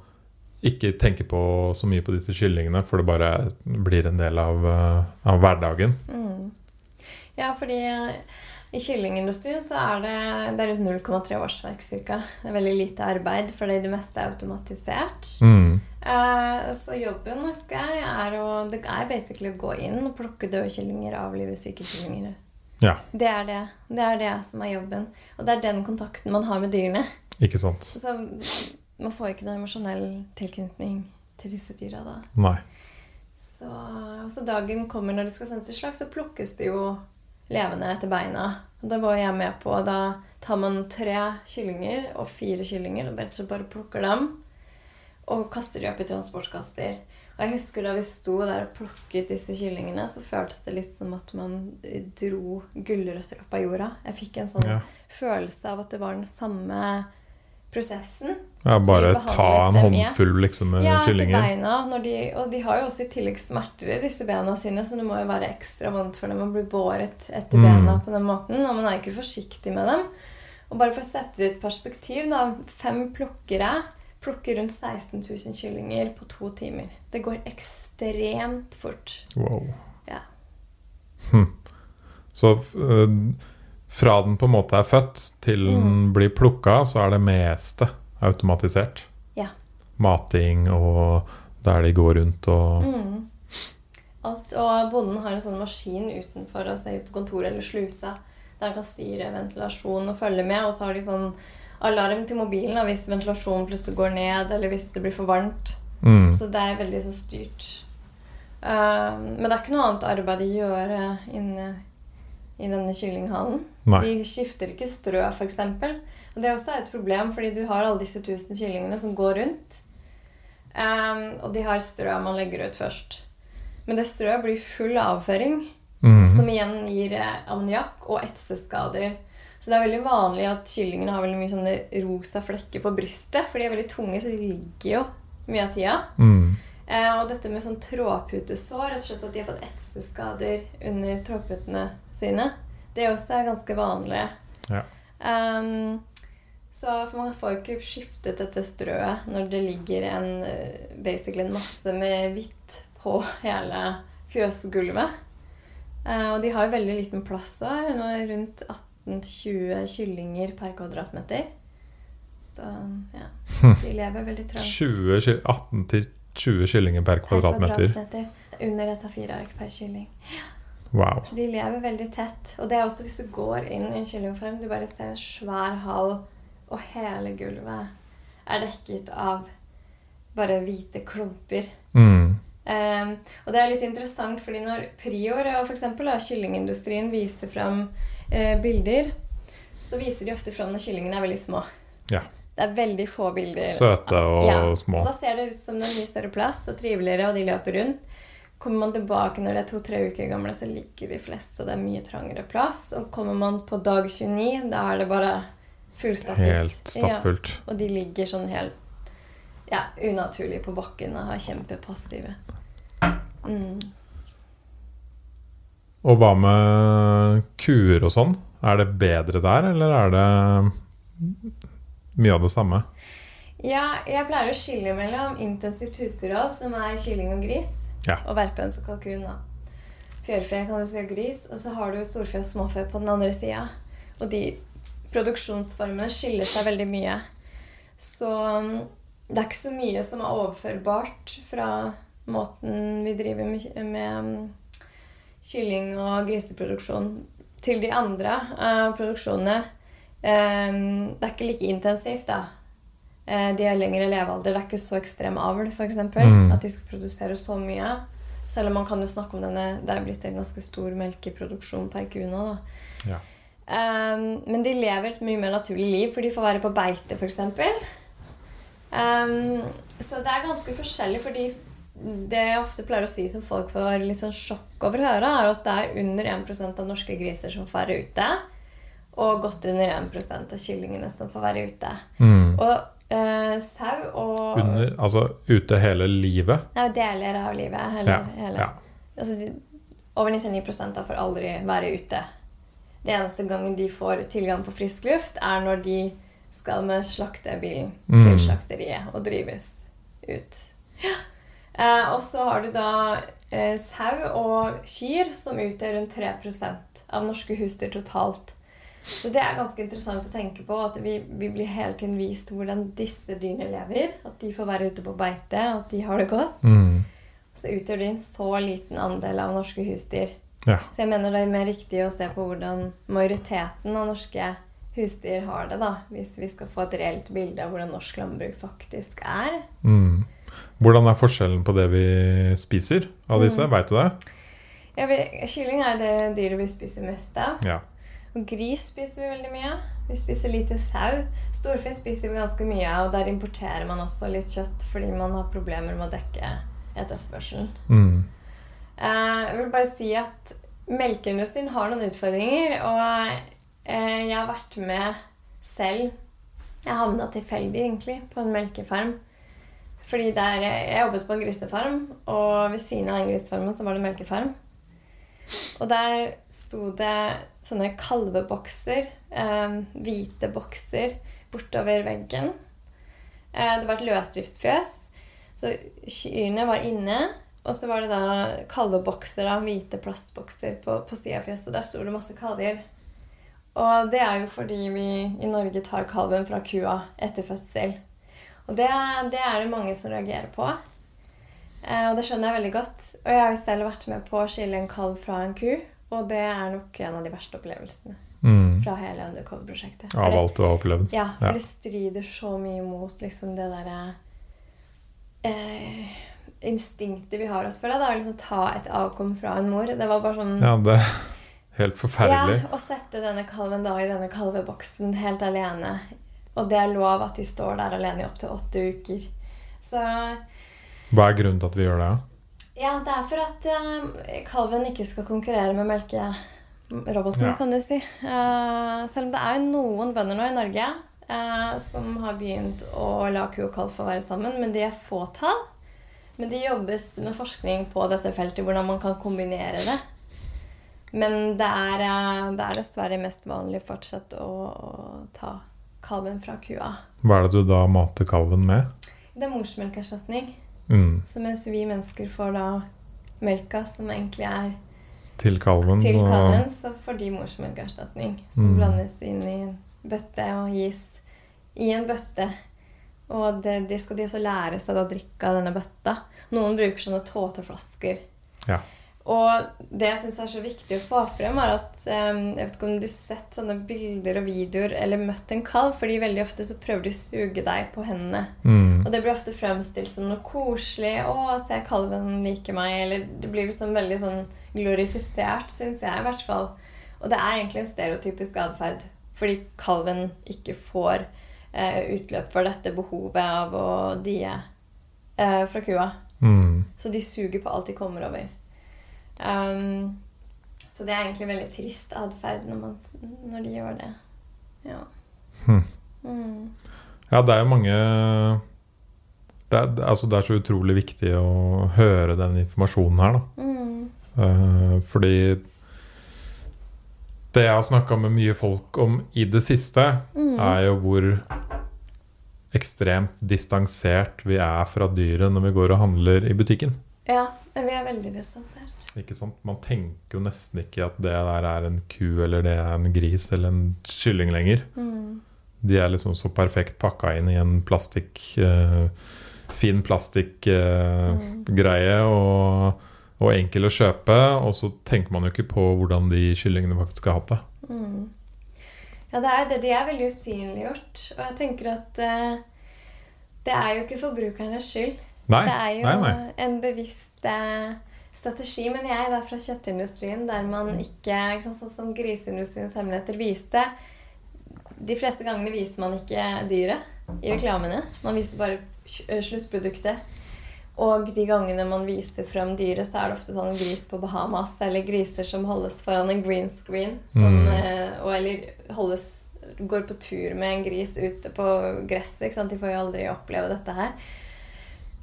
Speaker 1: ikke tenke på så mye på disse kyllingene, for det bare blir en del av, eh, av hverdagen.
Speaker 2: Mm. Ja, fordi i kyllingindustrien så er det, det er rundt 0,3 årsverk ca. Det er veldig lite arbeid, fordi det meste er automatisert.
Speaker 1: Mm.
Speaker 2: Eh, så jobben jeg, er å Det er basically å gå inn og plukke døde kyllinger, avlive syke kyllinger.
Speaker 1: Ja,
Speaker 2: Det er det. Det er det som er jobben. Og det er den kontakten man har med dyrene.
Speaker 1: ikke sant?
Speaker 2: Så man får ikke noe emosjonell tilknytning til disse dyra da.
Speaker 1: Nei.
Speaker 2: Så, så dagen kommer når det skal sendes i slag, så plukkes det jo levende etter beina. Og Da var jeg med på Da tar man tre kyllinger og fire kyllinger og rett og slett bare plukker dem. Og kaster de opp i transportkaster. Og jeg husker da vi sto der og plukket disse kyllingene, så føltes det litt som at man dro gulrøtter opp av jorda. Jeg fikk en sånn
Speaker 1: Ja.
Speaker 2: følelse av at det var den samme prosessen.
Speaker 1: Ja, bare ta en håndfull liksom, med
Speaker 2: Ja, etter
Speaker 1: Ja,
Speaker 2: beina. Når de, og de har jo også i tillegg smerter i disse bena sine, så det må jo være ekstra vondt for dem å bli båret etter
Speaker 1: Mm.
Speaker 2: bena på den måten. Og man er ikke forsiktig med dem. Og bare for å sette det i et perspektiv, da. Fem plukkere plukker rundt 16 000 kyllinger på to timer. Det går ekstremt fort.
Speaker 1: Wow.
Speaker 2: Ja.
Speaker 1: Hm. Så eh, fra den på en måte er født til den
Speaker 2: Mm.
Speaker 1: blir plukka, så er det meste automatisert.
Speaker 2: Ja.
Speaker 1: Mating og der de går rundt og
Speaker 2: Mm. Alt, og bonden har en sånn maskin utenfor oss på kontoret eller slusa, der han kan styre ventilasjon og følge med. Og så har de sånn alarm til mobilen hvis ventilasjonen plutselig går ned, eller hvis det blir for varmt.
Speaker 1: mm.
Speaker 2: Så det er veldig så styrt. Uh, men det er ikke noe annet arbeid å gjøre inne i denne kyllinghallen.
Speaker 1: Nei.
Speaker 2: De skifter ikke strø, f.eks. Og det er også et problem, fordi du har alle disse tusen kyllingene som går rundt. Um, og de har strø man legger ut først. Men det strøet blir full av avføring,
Speaker 1: Mm.
Speaker 2: som igjen gir eh, ammoniakk og etseskader. Så det er veldig vanlig at kyllingene har veldig mye sånne rosa flekker på brystet. For de er veldig tunge, så de ligger jo mye av tida.
Speaker 1: Mm.
Speaker 2: Eh, og dette med sånn trådputesår, rett og slett at de har fått etseskader under trådputene sine, det også er ganske vanlig.
Speaker 1: Ja.
Speaker 2: Um, så for man får jo ikke skiftet dette strøet når det ligger en, eh, basically en masse med hvitt på hele fjøsgulvet. Uh, og de har jo veldig liten plass òg. Rundt 18-20 kyllinger per kvadratmeter. Så ja.
Speaker 1: Hm.
Speaker 2: De lever veldig trangt.
Speaker 1: 18-20 kyllinger per
Speaker 2: Per
Speaker 1: kvadratmeter.
Speaker 2: kvadratmeter. Under et A4-ark per kylling.
Speaker 1: Wow.
Speaker 2: Så de lever veldig tett. Og det er også hvis du går inn i en kyllingfarm, du bare ser en svær hall, og hele gulvet er dekket av bare hvite klumper.
Speaker 1: Mm.
Speaker 2: Um, og det er litt interessant, fordi når Prior og eksempel, kyllingindustrien viste fram eh, bilder, så viser de ofte fram når kyllingene er veldig små.
Speaker 1: Ja.
Speaker 2: Det er veldig få bilder.
Speaker 1: Søte og
Speaker 2: Ja,
Speaker 1: små.
Speaker 2: Og da ser det ut som det er mye større plass og triveligere, og de løper rundt. Kommer man tilbake når de er to-tre uker gamle, så liker de flest, så det er mye trangere plass. Og kommer man på dag 29, da er det bare fullstappet.
Speaker 1: Helt stappfullt.
Speaker 2: Ja, og de ligger sånn helt ja, unaturlig på bakken og er kjempepassive. Mm.
Speaker 1: Og hva med kuer og sånn? Er det bedre der, eller er det mye av det samme?
Speaker 2: Ja, jeg pleier å skille mellom intensivt husdyrhold, som er kylling og gris,
Speaker 1: Ja.
Speaker 2: og verpehøns og kalkun. da. Fjørfe kan du si gris, og så har du storfe og småfe på den andre sida. Og de produksjonsformene skiller seg veldig mye. Så um, det er ikke så mye som er overførbart fra måten vi driver med, med um, kylling- og griseproduksjon til de andre uh, produksjonene. Um, det er ikke like intensivt, da. Eh, de har lengre levealder. Det er ikke så ekstrem avl, f.eks.
Speaker 1: Mm.
Speaker 2: At de skal produsere så mye. Selv om man kan jo snakke om denne Det er blitt en ganske stor melkeproduksjon per ku nå. da.
Speaker 1: Ja.
Speaker 2: Um, men de lever et mye mer naturlig liv, for de får være på beite, f.eks. Um, så det er ganske forskjellig, fordi det jeg ofte pleier å si som folk får litt sånn sjokk over å høre, er at det er under 1% av norske griser som får være ute. Og godt under 1% av kyllingene som får være ute.
Speaker 1: Mm.
Speaker 2: Og eh, sau og
Speaker 1: Under, altså ute hele livet?
Speaker 2: Nei, deler av livet. Eller,
Speaker 1: Ja.
Speaker 2: hele.
Speaker 1: ja.
Speaker 2: Altså, over 99 av får aldri være ute. Det eneste gangen de får tilgang på frisk luft, er når de skal med slaktebilen
Speaker 1: Mm.
Speaker 2: til slakteriet og drives ut. Ja. Uh, og så har du da uh, sau og kyr, som utgjør rundt 3% av norske husdyr totalt. Så det er ganske interessant å tenke på at vi, vi blir hele tiden vist hvordan disse dyrene lever. At de får være ute på beite, at de har det godt.
Speaker 1: Mm.
Speaker 2: Så utgjør de en så liten andel av norske husdyr.
Speaker 1: ja.
Speaker 2: Så jeg mener det er mer riktig å se på hvordan majoriteten av norske husdyr har det, da. Hvis vi skal få et reelt bilde av hvordan norsk landbruk faktisk er.
Speaker 1: Mm. Hvordan er forskjellen på det vi spiser av disse?
Speaker 2: Mm.
Speaker 1: Veit du det?
Speaker 2: Ja, vi, kylling er det dyret vi spiser mest av.
Speaker 1: Ja.
Speaker 2: Og gris spiser vi veldig mye. Vi spiser lite sau. Storfe spiser vi ganske mye av, og der importerer man også litt kjøtt fordi man har problemer med å dekke etterspørselen.
Speaker 1: Mm.
Speaker 2: Eh, jeg vil bare si at melkeindustrien har noen utfordringer, og eh, jeg har vært med selv. Jeg havna tilfeldig, egentlig, på en melkefarm. Fordi der, Jeg jobbet på en grisefarm, og ved siden av den grisefarmen så var det en melkefarm. Og der sto det sånne kalvebokser, eh, hvite bokser, bortover veggen. Eh, det var et løsdriftsfjøs, så kyrne var inne. Og så var det da kalvebokser, da, hvite plastbokser på, på sida av fjøset. Der sto det masse kalver. Og det er jo fordi vi i Norge tar kalven fra kua etter fødsel. Og det, det er det mange som reagerer på. Eh, og det skjønner jeg veldig godt. Og jeg har jo selv vært med på å skille en kalv fra en ku. Og det er nok en av de verste opplevelsene
Speaker 1: Mm.
Speaker 2: fra hele Undercover-prosjektet.
Speaker 1: Av alt du har opplevd.
Speaker 2: Ja, for
Speaker 1: Ja.
Speaker 2: det strider så mye mot liksom det derre eh, instinktet vi har oss for det. Da, å liksom ta et avkom fra en mor. Det var bare sånn
Speaker 1: Ja, det er helt forferdelig.
Speaker 2: Ja, Å sette denne kalven da i denne kalveboksen helt alene. Og det er lov at de står der alene i opptil åtte uker. Så
Speaker 1: Hva er grunnen til at vi gjør det?
Speaker 2: ja, det er for at uh, kalven ikke skal konkurrere med melkeroboten,
Speaker 1: Ja.
Speaker 2: kan du si. Uh, selv om det er noen bønder nå i Norge uh, som har begynt å la ku og kalv få være sammen, men de er fåtall. Men det jobbes med forskning på dette feltet, hvordan man kan kombinere det. Men det er, eh, det er dessverre mest vanlig fortsatt å, å ta kalven fra kua.
Speaker 1: Hva er det du da mater kalven med?
Speaker 2: Det er morsmelkerstatning.
Speaker 1: Mm.
Speaker 2: Så mens vi mennesker får da melka, som egentlig er
Speaker 1: Til kalven?
Speaker 2: til
Speaker 1: og-
Speaker 2: kalven, så får de morsmelkerstatning. Som
Speaker 1: Mm.
Speaker 2: blandes inn i en bøtte og gis i en bøtte. Og det, de skal de også lære seg å drikke av denne bøtta. Noen bruker sånne tåteflasker.
Speaker 1: Ja.
Speaker 2: Og det jeg syns er så viktig å få frem, er at um, Jeg vet ikke om du har sett sånne bilder og videoer eller møtt en kalv, fordi veldig ofte så prøver de å suge deg på hendene.
Speaker 1: Mm.
Speaker 2: Og det blir ofte fremstilt som noe koselig. 'Å, se, kalven liker meg.' Eller det blir liksom veldig sånn glorifisert, syns jeg i hvert fall. Og det er egentlig en stereotypisk atferd. Fordi kalven ikke får uh, utløp for dette behovet av å die uh, fra kua.
Speaker 1: Mm.
Speaker 2: Så de suger på alt de kommer over. Um, så det er egentlig veldig trist atferd når, når de gjør det. Ja.
Speaker 1: Hmm.
Speaker 2: Mm.
Speaker 1: Ja, det er jo mange det er, altså det er så utrolig viktig å høre den informasjonen her, da.
Speaker 2: Mm.
Speaker 1: Uh, fordi det jeg har snakka med mye folk om i det siste,
Speaker 2: Mm.
Speaker 1: er jo hvor ekstremt distansert vi er fra dyret når vi går og handler i butikken.
Speaker 2: Ja, men vi er veldig distansert.
Speaker 1: Ikke sant? Man tenker jo nesten ikke at det der er en ku eller det er en gris eller en kylling lenger.
Speaker 2: Mm.
Speaker 1: De er liksom så perfekt pakka inn i en plastikk uh, fin plastikkgreie og, og enkel å kjøpe. Og så tenker man jo ikke på hvordan de kyllingene faktisk har hatt det.
Speaker 2: Mm. Ja, det er det. De er veldig usynliggjort. Og jeg tenker at uh, det er jo ikke forbrukernes skyld.
Speaker 1: Nei,
Speaker 2: det er jo
Speaker 1: nei, nei.
Speaker 2: en bevisst eh, strategi, men jeg da fra kjøttindustrien, der man ikke, Sånn som griseindustriens hemmeligheter viste De fleste gangene viser man ikke dyret i reklamene. Man viser bare sluttproduktet. Og de gangene man viser frem dyret, så er det ofte sånn gris på Bahamas, eller griser som holdes foran en green screen, som,
Speaker 1: Mm.
Speaker 2: eh, og, eller holdes, går på tur med en gris ute på gresset. De får jo aldri oppleve dette her.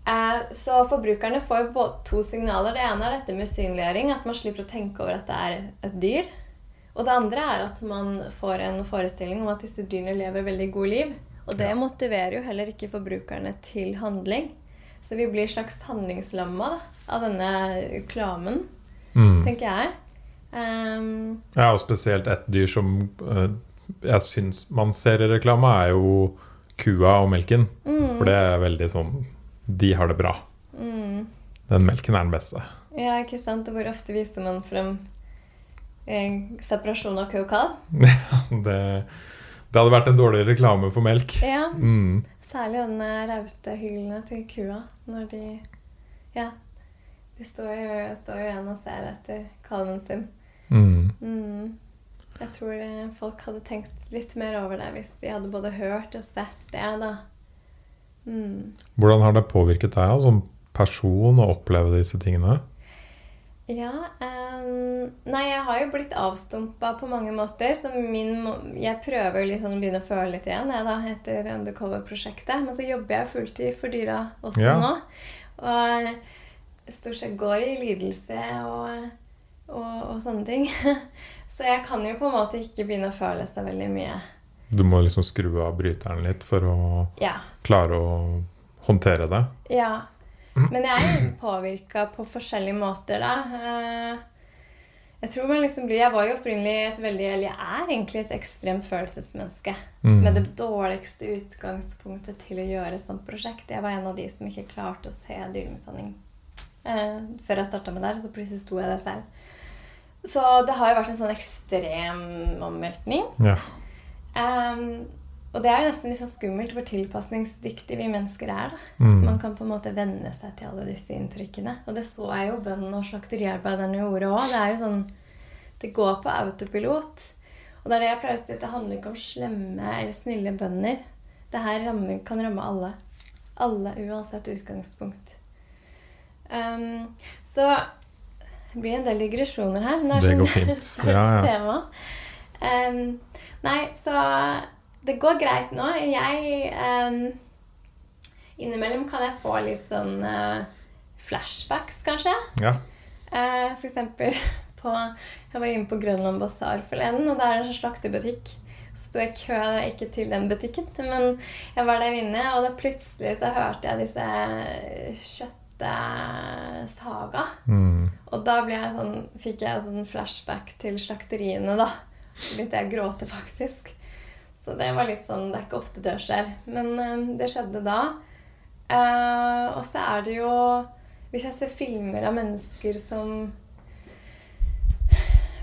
Speaker 2: Eh, så forbrukerne får jo to signaler. Det ene er dette med usynliggjøring, at man slipper å tenke over at det er et dyr. Og det andre er at man får en forestilling om at disse dyrene lever veldig gode liv. Og det
Speaker 1: Ja.
Speaker 2: motiverer jo heller ikke forbrukerne til handling. Så vi blir slags handlingslamma av denne reklamen,
Speaker 1: Mm.
Speaker 2: tenker jeg. Um,
Speaker 1: Ja, og spesielt et dyr som uh, jeg syns man ser i reklame, er jo kua og melken.
Speaker 2: mm,
Speaker 1: For det er veldig sånn De har det bra.
Speaker 2: mm.
Speaker 1: Den melken er den beste.
Speaker 2: Ja, ikke sant? Og hvor ofte viser man frem eh, separasjon av og kalv?
Speaker 1: Det, det hadde vært en dårlig reklame for melk.
Speaker 2: Ja.
Speaker 1: Mm.
Speaker 2: Særlig den eh, raute til kua når de Ja. De står jo, står jo igjen og ser etter kalven sin.
Speaker 1: Mm.
Speaker 2: Mm. Jeg tror eh, folk hadde tenkt litt mer over det hvis de hadde både hørt og sett det, da. Mm.
Speaker 1: Hvordan har det påvirket deg da, som person å oppleve disse tingene?
Speaker 2: Ja um, Nei, jeg har jo blitt avstumpa på mange måter. Så min Jeg prøver liksom å begynne å føle litt igjen jeg da, etter Undercover-prosjektet. Men så jobber jeg fulltid for dyra også
Speaker 1: Ja.
Speaker 2: nå. Og stort sett går i lidelse og, og, og sånne ting. Så jeg kan jo på en måte ikke begynne å føle så veldig mye.
Speaker 1: Du må liksom skru av bryteren litt for å
Speaker 2: Ja.
Speaker 1: klare å håndtere det.
Speaker 2: ja. Men jeg er påvirka på forskjellige måter, da. Eh, Jeg tror man liksom blir Jeg var jo opprinnelig et veldig Eller jeg er egentlig et ekstremt følelsesmenneske.
Speaker 1: Mm.
Speaker 2: Med det dårligste utgangspunktet til å gjøre et sånt prosjekt. Jeg var en av de som ikke klarte å se dyremishandling eh, før jeg starta med det. Så plutselig sto jeg der selv. Så det har jo vært en sånn ekstrem omveltning.
Speaker 1: Ja.
Speaker 2: Ehm, og det er nesten litt sånn skummelt hvor tilpasningsdyktige vi mennesker er. da.
Speaker 1: Mm.
Speaker 2: Man kan på en måte venne seg til alle disse inntrykkene. Og det så jeg jo bøndene og slakteriarbeiderne gjorde òg. Det er jo sånn Det går på autopilot. Og det er det jeg pleier å si, at det handler ikke om slemme eller snille bønder. Det her rammer, kan ramme alle. Alle, uansett utgangspunkt. Um, så det blir en del digresjoner her. Men det er sånn
Speaker 1: fint.
Speaker 2: sterkt
Speaker 1: Ja, ja.
Speaker 2: tema. Ehm, nei, så det går greit nå. Jeg um, Innimellom kan jeg få litt sånn uh, flashbacks, kanskje.
Speaker 1: ja.
Speaker 2: Uh, for eksempel på Jeg var inne på Grønland Basar forleden, og der er det en slaktebutikk slakterbutikk. Så sto jeg i kø, ikke til den butikken, men jeg var der inne, og da plutselig så hørte jeg disse kjøttsaga.
Speaker 1: Mm.
Speaker 2: Og da jeg sånn, fikk jeg sånn flashback til slakteriene, da. Så begynte jeg å gråte, faktisk. Så det var litt sånn Det er ikke ofte det skjer. Men uh, det skjedde da. Uh, og så er det jo Hvis jeg ser filmer av mennesker som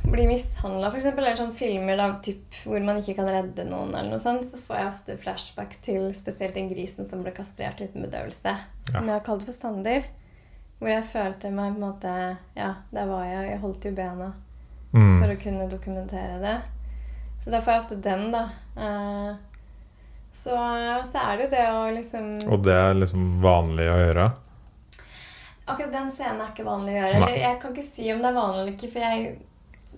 Speaker 2: blir mishandla, f.eks., eller sånn filmer da, typ, hvor man ikke kan redde noen, eller noe sånt, så får jeg ofte flashback til spesielt den grisen som ble kastrert uten bedøvelse.
Speaker 1: Ja.
Speaker 2: Som jeg har kalt for Sander. Hvor jeg følte meg på en måte Ja, der var jeg. Jeg holdt i bena
Speaker 1: Mm.
Speaker 2: for å kunne dokumentere det. Så da får jeg ofte den, da. Eh, så, så er det jo det å liksom
Speaker 1: Og det er liksom vanlig å gjøre?
Speaker 2: Akkurat den scenen er ikke vanlig å gjøre. Eller jeg kan ikke si om det er vanlig eller ikke, for jeg,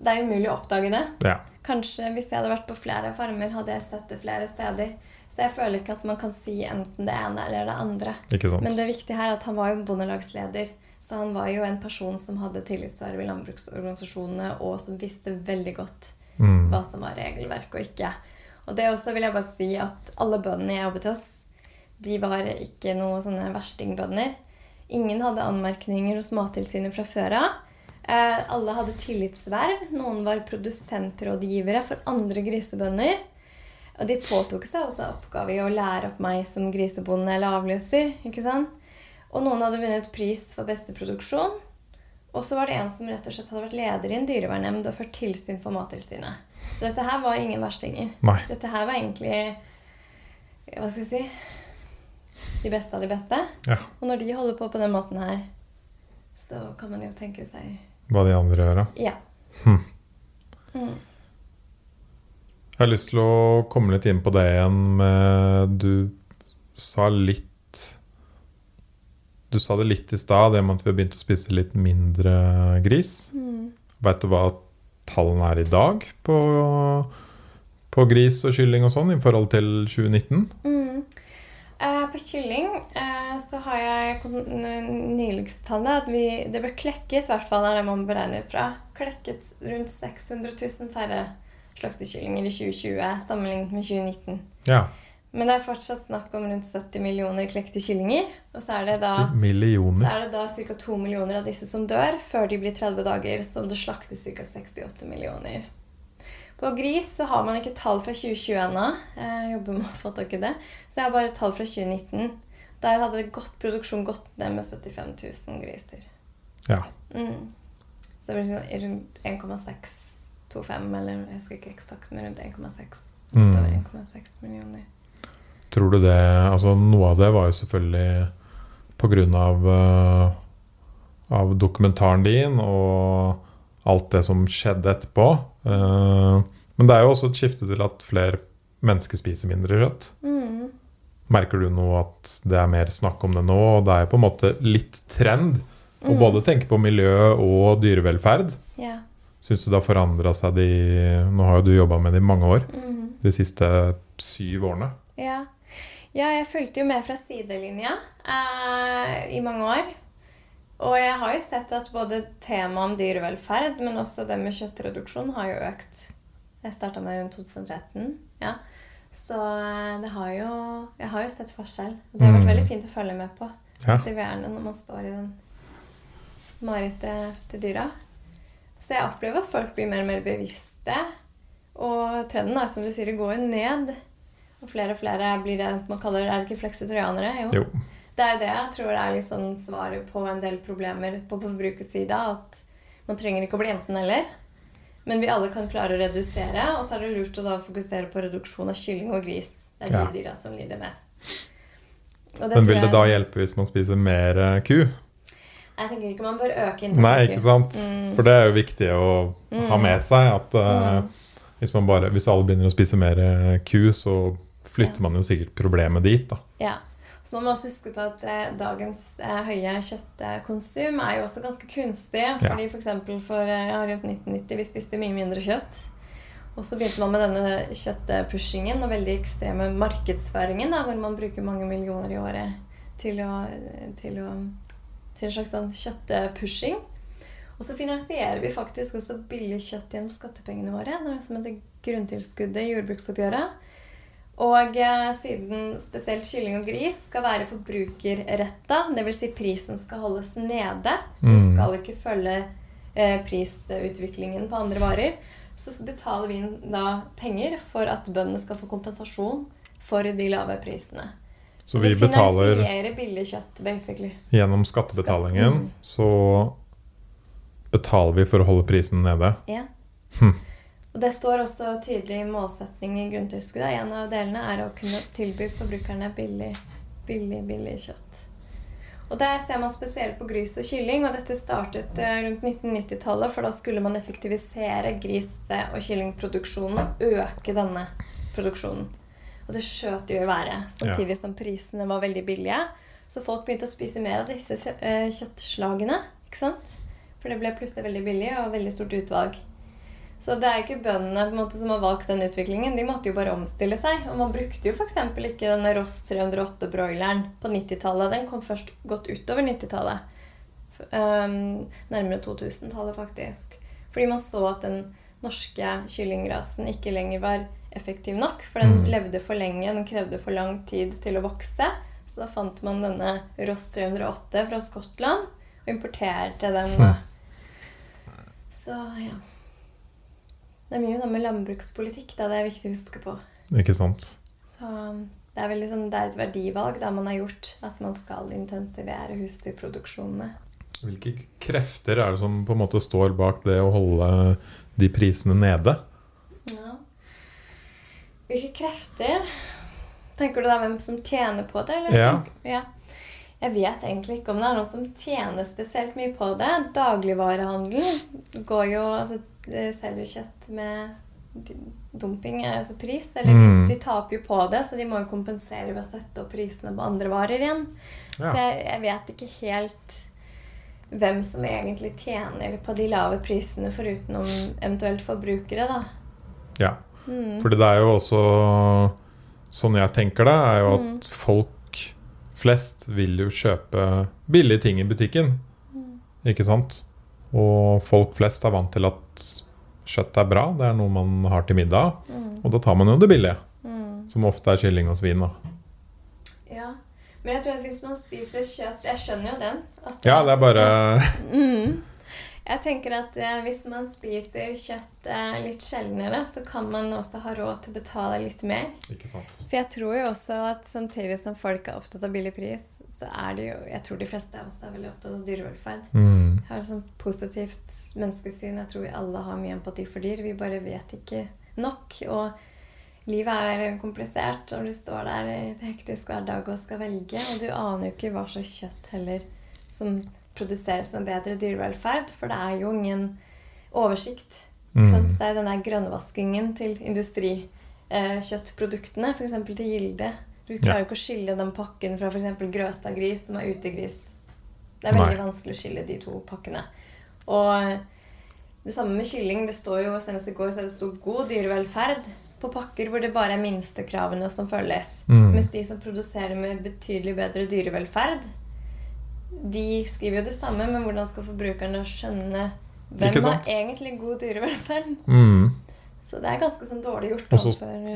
Speaker 2: det er umulig å oppdage det.
Speaker 1: Ja.
Speaker 2: Kanskje hvis jeg hadde vært på flere farmer, hadde jeg sett det flere steder. Så jeg føler ikke at man kan si enten det ene eller det andre.
Speaker 1: Ikke sant?
Speaker 2: Men det viktige her er at han var jo bondelagsleder. Så han var jo en person som hadde tillitsverv i landbruksorganisasjonene, og som visste veldig godt
Speaker 1: Mm.
Speaker 2: hva som var regelverk og ikke. Og det også vil jeg bare si at alle bøndene jeg jobbet hos, de var ikke noen sånne verstingbønder. Ingen hadde anmerkninger hos Mattilsynet fra før av. Eh, alle hadde tillitsverv. Noen var produsentrådgivere for andre grisebønder. Og de påtok seg også oppgave i å lære opp meg som grisebonde eller avløser. ikke sant? Og noen hadde vunnet pris for beste produksjon. Og så var det en som rett og slett hadde vært leder i en dyrevernnemnd og ført tilsyn for Mattilsynet. Så dette her var ingen verstinger.
Speaker 1: Nei.
Speaker 2: Dette her var egentlig Hva skal jeg si De beste av de beste.
Speaker 1: Ja.
Speaker 2: Og når de holder på på den måten her, så kan man jo tenke seg
Speaker 1: Hva de andre gjør, ja.
Speaker 2: Ja.
Speaker 1: Hm.
Speaker 2: Mm.
Speaker 1: Jeg har lyst til å komme litt inn på det igjen med Du sa litt Du sa det litt i stad, det med at vi har begynt å spise litt mindre gris.
Speaker 2: Mm.
Speaker 1: Vet du hva tallene er i dag på, på gris og kylling og sånn i forhold til 2019?
Speaker 2: Mm. Eh, på kylling eh, så har jeg nyligste tallene at vi, det ble klekket, i hvert fall er det man beregner ut fra, klekket rundt 600 000 færre slaktekyllinger i 2020 sammenlignet med 2019.
Speaker 1: Ja.
Speaker 2: Men det er fortsatt snakk om rundt 70 millioner klekte kyllinger. Og så er det da,
Speaker 1: 70
Speaker 2: så er det da ca. 2 millioner av disse som dør før de blir 30 dager, som det slaktes ca. 68 millioner. På gris så har man ikke tall fra 2020 ennå. Jeg jobber med å få tak i det. Så jeg har bare tall fra 2019. Der hadde det gått, produksjon gått ned med 75 000 griser.
Speaker 1: Ja.
Speaker 2: Mm. Så det blir sånn rundt 1,625, eller jeg husker ikke eksakt, men rundt 1,6.
Speaker 1: Mm.
Speaker 2: 1,6 millioner.
Speaker 1: Tror du det Altså, noe av det var jo selvfølgelig på grunn av eh, av dokumentaren din og alt det som skjedde etterpå. Uh, men det er jo også et skifte til at flere mennesker spiser mindre kjøtt.
Speaker 2: Mm.
Speaker 1: Merker du nå at det er mer snakk om det nå? Og det er på en måte litt trend å
Speaker 2: Mm.
Speaker 1: både tenke på miljø og dyrevelferd.
Speaker 2: Ja.
Speaker 1: Syns du det har forandra seg de Nå har jo du jobba med det i mange år.
Speaker 2: Mm.
Speaker 1: De siste syv årene.
Speaker 2: Ja. Ja, jeg fulgte jo med fra sidelinja eh, i mange år. Og jeg har jo sett at både temaet om dyrevelferd, men også det med kjøttreduksjon, har jo økt. Jeg starta med rundt 2013. ja. Så eh, det har jo Jeg har jo sett forskjell. Det har vært
Speaker 1: Mm.
Speaker 2: veldig fint å følge med på.
Speaker 1: Ja.
Speaker 2: Aktiverende når man står i den marerittet til dyra. Så jeg opplever at folk blir mer og mer bevisste. Og trenden er som du sier, det går jo ned. Og flere og flere blir det man kaller Er det ikke fleksitorianere?
Speaker 1: Jo.
Speaker 2: Det er jo det jeg tror er litt sånn svaret på en del problemer på forbrukersida. At man trenger ikke å bli enten-eller. Men vi alle kan klare å redusere. Og så er det lurt å da fokusere på reduksjon av kylling og gris. Det er
Speaker 1: Ja.
Speaker 2: de dyra som lider mest. Og
Speaker 1: Men vil det da hjelpe hvis man spiser mer eh, ku?
Speaker 2: Jeg tenker ikke man bør øke inntaket.
Speaker 1: Nei, ikke sant?
Speaker 2: Mm.
Speaker 1: For det er jo viktig å ha
Speaker 2: Mm.
Speaker 1: med seg at uh,
Speaker 2: Mm.
Speaker 1: hvis, man bare, hvis alle begynner å spise mer eh, ku, så flytter
Speaker 2: Ja.
Speaker 1: man jo sikkert problemet dit. da.
Speaker 2: Ja. Så må man også huske på at eh, dagens eh, høye kjøttkonsum er jo også ganske kunstig. Fordi for eksempel for eh, ja, rundt 1990 vi spiste mye mindre kjøtt. Og så begynte man med denne kjøttpushingen og veldig ekstreme markedsføringen, da, hvor man bruker mange millioner i året til, å, til, å, til en slags sånn kjøttpushing. Og så finansierer vi faktisk også billig kjøtt gjennom skattepengene våre. Det er som heter grunntilskuddet i jordbruksoppgjøret. Og eh, siden spesielt kylling og gris skal være forbrukerretta, dvs. Si prisen skal holdes nede, du
Speaker 1: Mm.
Speaker 2: skal ikke følge eh, prisutviklingen på andre varer, så betaler vi da penger for at bøndene skal få kompensasjon for de lave prisene.
Speaker 1: Så vi betaler
Speaker 2: billig kjøtt, basically.
Speaker 1: gjennom skattebetalingen,
Speaker 2: Skatten.
Speaker 1: så betaler vi for å holde prisen nede.
Speaker 2: Ja.
Speaker 1: Hm.
Speaker 2: Og det står også tydelig i målsetning i grunntilskuddet. En av delene er å kunne tilby forbrukerne billig, billig, billig kjøtt. Og der ser man spesielt på gris og kylling, og dette startet eh, rundt 1990-tallet, for da skulle man effektivisere grise- og kyllingproduksjonen og øke denne produksjonen. Og det skjøt jo i været, samtidig som prisene var veldig billige. Så folk begynte å spise mer av disse eh, kjøttslagene. ikke sant? For det ble plutselig veldig billig og veldig stort utvalg. Så det er ikke bøndene måte, som har valgt den utviklingen. De måtte jo bare omstille seg. Og man brukte jo f.eks. ikke denne Ross 308-broileren på 90-tallet. Den kom først godt utover 90-tallet. Um, nærmere 2000-tallet, faktisk. Fordi man så at den norske kyllingrasen ikke lenger var effektiv nok. For den
Speaker 1: Mm.
Speaker 2: levde for lenge, den krevde for lang tid til å vokse. Så da fant man denne Ross 308 fra Skottland og importerte den. Så ja. Det er mye sånn med landbrukspolitikk. Da. Det er viktig å huske på.
Speaker 1: Ikke sant?
Speaker 2: Så det er, sånn, det er et verdivalg da man har gjort at man skal intensivere husdyrproduksjonene.
Speaker 1: Hvilke krefter er det som på en måte står bak det å holde de prisene nede?
Speaker 2: Ja. Hvilke krefter Tenker du da hvem som tjener på det? Eller?
Speaker 1: Ja.
Speaker 2: Ja. Jeg vet egentlig ikke om det er noen som tjener spesielt mye på det. Dagligvarehandelen går jo altså, selger kjøtt med dumping, altså pris. Eller
Speaker 1: Mm.
Speaker 2: de, taper jo på det, så de må jo kompensere ved å sette opp prisene på andre varer igjen. Så jeg, jeg vet ikke helt hvem som egentlig tjener på de lave prisene, forutenom eventuelt forbrukere, da.
Speaker 1: ja.
Speaker 2: Mm.
Speaker 1: Fordi det er jo også Sånn jeg tenker det, er jo at
Speaker 2: Mm.
Speaker 1: folk flest vil jo kjøpe billige ting i butikken.
Speaker 2: Mm.
Speaker 1: Ikke sant? Og folk flest er vant til at kjøtt er bra. Det er noe man har til middag.
Speaker 2: Mm.
Speaker 1: Og da tar man jo det billige,
Speaker 2: Mm.
Speaker 1: som ofte er kylling og svin. da.
Speaker 2: Ja. Men jeg tror at hvis man spiser kjøtt Jeg skjønner jo den. At,
Speaker 1: Ja, det er bare
Speaker 2: mm. Jeg tenker at eh, hvis man spiser kjøtt eh, litt sjeldnere, så kan man også ha råd til å betale litt mer.
Speaker 1: Ikke sant.
Speaker 2: For jeg tror jo også at samtidig som folk er opptatt av billig pris, så er det jo Jeg tror de fleste av oss er veldig opptatt av dyrevelferd.
Speaker 1: Mm.
Speaker 2: Jeg har et sånt positivt menneskesyn. Jeg tror vi alle har mye empati for dyr. Vi bare vet ikke nok. Og livet er komplisert når du står der i et hektisk hverdag og skal velge. Og du aner jo ikke hva slags kjøtt heller som produseres med bedre dyrevelferd. For det er jo ingen oversikt.
Speaker 1: Mm.
Speaker 2: Det er denne grønnvaskingen til industrikjøttproduktene, f.eks. til Gilde. Du klarer jo ikke å skille den pakken fra f.eks. Grøstad-gris, som er utegris. Det er veldig
Speaker 1: Nei.
Speaker 2: vanskelig å skille de to pakkene. Og det samme med kylling. Det står jo, Senest i går så det sto 'god dyrevelferd' på pakker hvor det bare er minstekravene som følges.
Speaker 1: Mm.
Speaker 2: Mens de som produserer med betydelig bedre dyrevelferd, de skriver jo det samme, men hvordan skal forbrukerne skjønne hvem har egentlig god dyrevelferd?
Speaker 1: Mm.
Speaker 2: Så det er ganske sånn dårlig gjort.
Speaker 1: Og så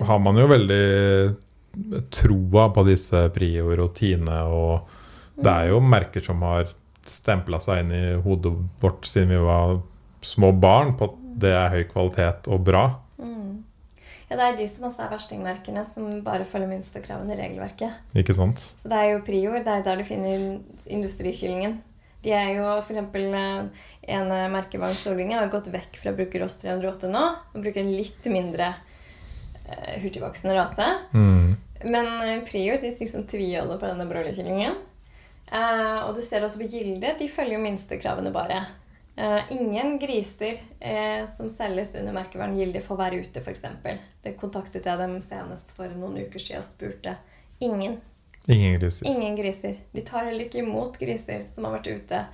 Speaker 1: har man jo veldig troa på disse Prior og Tine, og det er jo merker som har stempla seg inn i hodet vårt siden vi var små barn, på at det er høy kvalitet og bra.
Speaker 2: mm. Ja, det er de som også er verstingmerkene, som bare følger minstekravene i regelverket.
Speaker 1: Ikke sant?
Speaker 2: Så det er jo Prior, det er der du finner industrikyllingen. De er jo eksempel eh, en merkevogn merkevaren har gått vekk fra å bruke Ross 308 nå, og bruker en litt mindre eh, hurtigvoksende rase.
Speaker 1: Mm.
Speaker 2: Men eh, Prior de liksom tviholder på denne broilerkyllingen. Uh, og du ser også på Gilde, de følger jo minstekravene bare. Uh, ingen griser uh, som selges under merkevaren Gilde, får være ute, f.eks. Det kontaktet jeg dem senest for noen uker siden og spurte. Ingen.
Speaker 1: Ingen griser.
Speaker 2: Ingen griser. De tar heller ikke imot griser som har vært ute.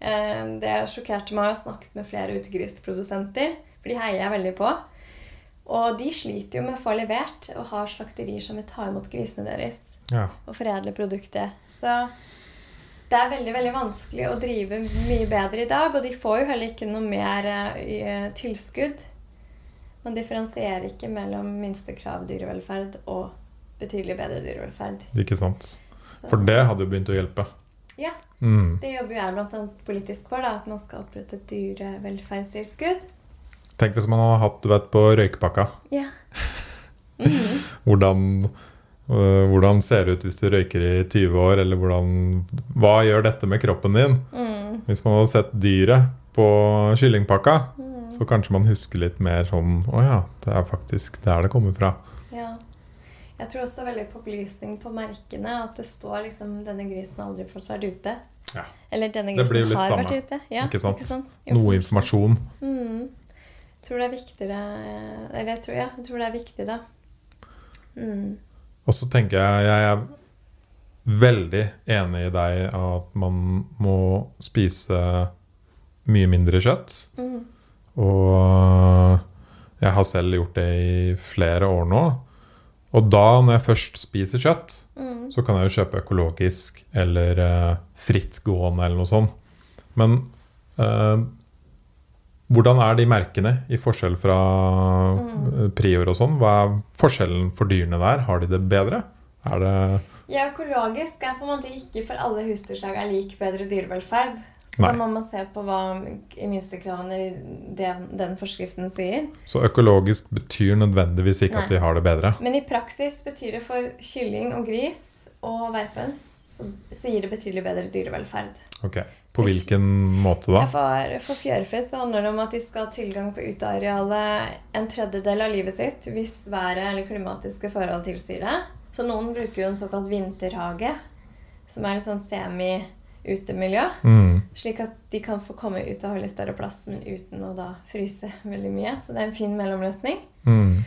Speaker 2: Det sjokkerte meg. Jeg har snakket med flere utegrisprodusenter, for de heier jeg veldig på. Og de sliter jo med å få levert, og har slakterier som vil ta imot grisene deres
Speaker 1: Ja.
Speaker 2: og foredle produktet. Så det er veldig veldig vanskelig å drive mye bedre i dag, og de får jo heller ikke noe mer eh, i, eh, tilskudd. Man differensierer ikke mellom minstekrav dyrevelferd og betydelig bedre dyrevelferd.
Speaker 1: Ikke sant?
Speaker 2: Så-
Speaker 1: For det hadde jo begynt å hjelpe.
Speaker 2: Ja,
Speaker 1: Mm.
Speaker 2: det jobber jo jeg annet politisk for, da, at man skal opprette et dyrevelferdstilskudd.
Speaker 1: Tenk hvis man hadde hatt du vet, på røykepakka.
Speaker 2: Ja. Mhm.
Speaker 1: Hvordan, øh, hvordan ser det ut hvis du røyker i 20 år, eller hvordan, hva gjør dette med kroppen din?
Speaker 2: Mm.
Speaker 1: Hvis man hadde sett dyret på kyllingpakka,
Speaker 2: Mm.
Speaker 1: så kanskje man husker litt mer sånn Å ja, det er faktisk der det kommer fra.
Speaker 2: Ja. Jeg tror også det er veldig opplysning på merkene. At det står liksom 'Denne grisen har aldri fått vært ute'.
Speaker 1: Ja.
Speaker 2: Eller 'Denne grisen har
Speaker 1: samme.
Speaker 2: vært ute'. Ja,
Speaker 1: Ikke sant?
Speaker 2: Informasjon.
Speaker 1: Noe informasjon.
Speaker 2: Mm. Tror det er viktigere Eller jeg tror, ja, jeg tror det er viktig, da. Mm.
Speaker 1: Og så tenker jeg jeg er veldig enig i deg at man må spise mye mindre kjøtt.
Speaker 2: Mm.
Speaker 1: Og jeg har selv gjort det i flere år nå. Og da, når jeg først spiser kjøtt,
Speaker 2: Mm.
Speaker 1: så kan jeg jo kjøpe økologisk eller uh, frittgående eller noe sånt. Men eh, hvordan er de merkene i forskjell fra
Speaker 2: Mm.
Speaker 1: eh, Prior og sånn? Hva er forskjellen for dyrene der? Har de det bedre? Er det
Speaker 2: Ja, økologisk er på en måte ikke for alle husdyrslag er lik bedre dyrevelferd. Så
Speaker 1: Nei.
Speaker 2: da må man se på hva i minstekravene i den, den forskriften sier.
Speaker 1: Så økologisk betyr nødvendigvis ikke
Speaker 2: Nei.
Speaker 1: at de har det bedre?
Speaker 2: Men i praksis betyr det for kylling og gris og verpens så, så gir det betydelig bedre dyrevelferd.
Speaker 1: Ok. På hvilken måte da?
Speaker 2: For, for fjørfe så handler det om at de skal ha tilgang på utearealet en tredjedel av livet sitt hvis været eller klimatiske forhold tilsier det. Så noen bruker jo en såkalt vinterhage, som er litt sånn semi-utemiljø.
Speaker 1: Mm.
Speaker 2: Slik at de kan få komme ut og litt større plass, men uten å da fryse veldig mye. Så det er en fin mellomløsning.
Speaker 1: Mm.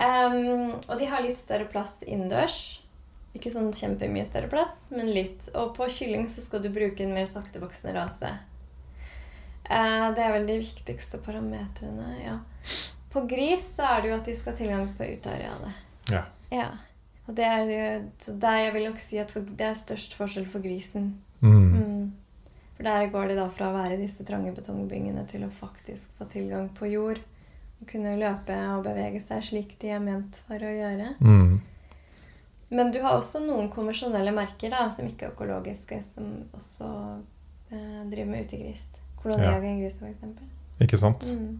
Speaker 2: Um, og de har litt større plass innendørs. Ikke sånn kjempemye større plass, men litt. Og på kylling så skal du bruke en mer saktevoksende rase. Eh, det er vel de viktigste parametrene, ja. På gris så er det jo at de skal ha tilgang på utearealet.
Speaker 1: Ja.
Speaker 2: Ja. Og det er jo Så der jeg vil nok si at det er størst forskjell for grisen.
Speaker 1: Mm.
Speaker 2: Mm. For der går de da fra å være i disse trange betongbyggene til å faktisk få tilgang på jord. Og kunne løpe og bevege seg slik de er ment for å gjøre.
Speaker 1: Mm.
Speaker 2: Men du har også noen konvensjonelle merker da, som ikke er økologiske, som også eh, driver med utegris. Koloniagengris, for eksempel.
Speaker 1: Ikke sant?
Speaker 2: Mm.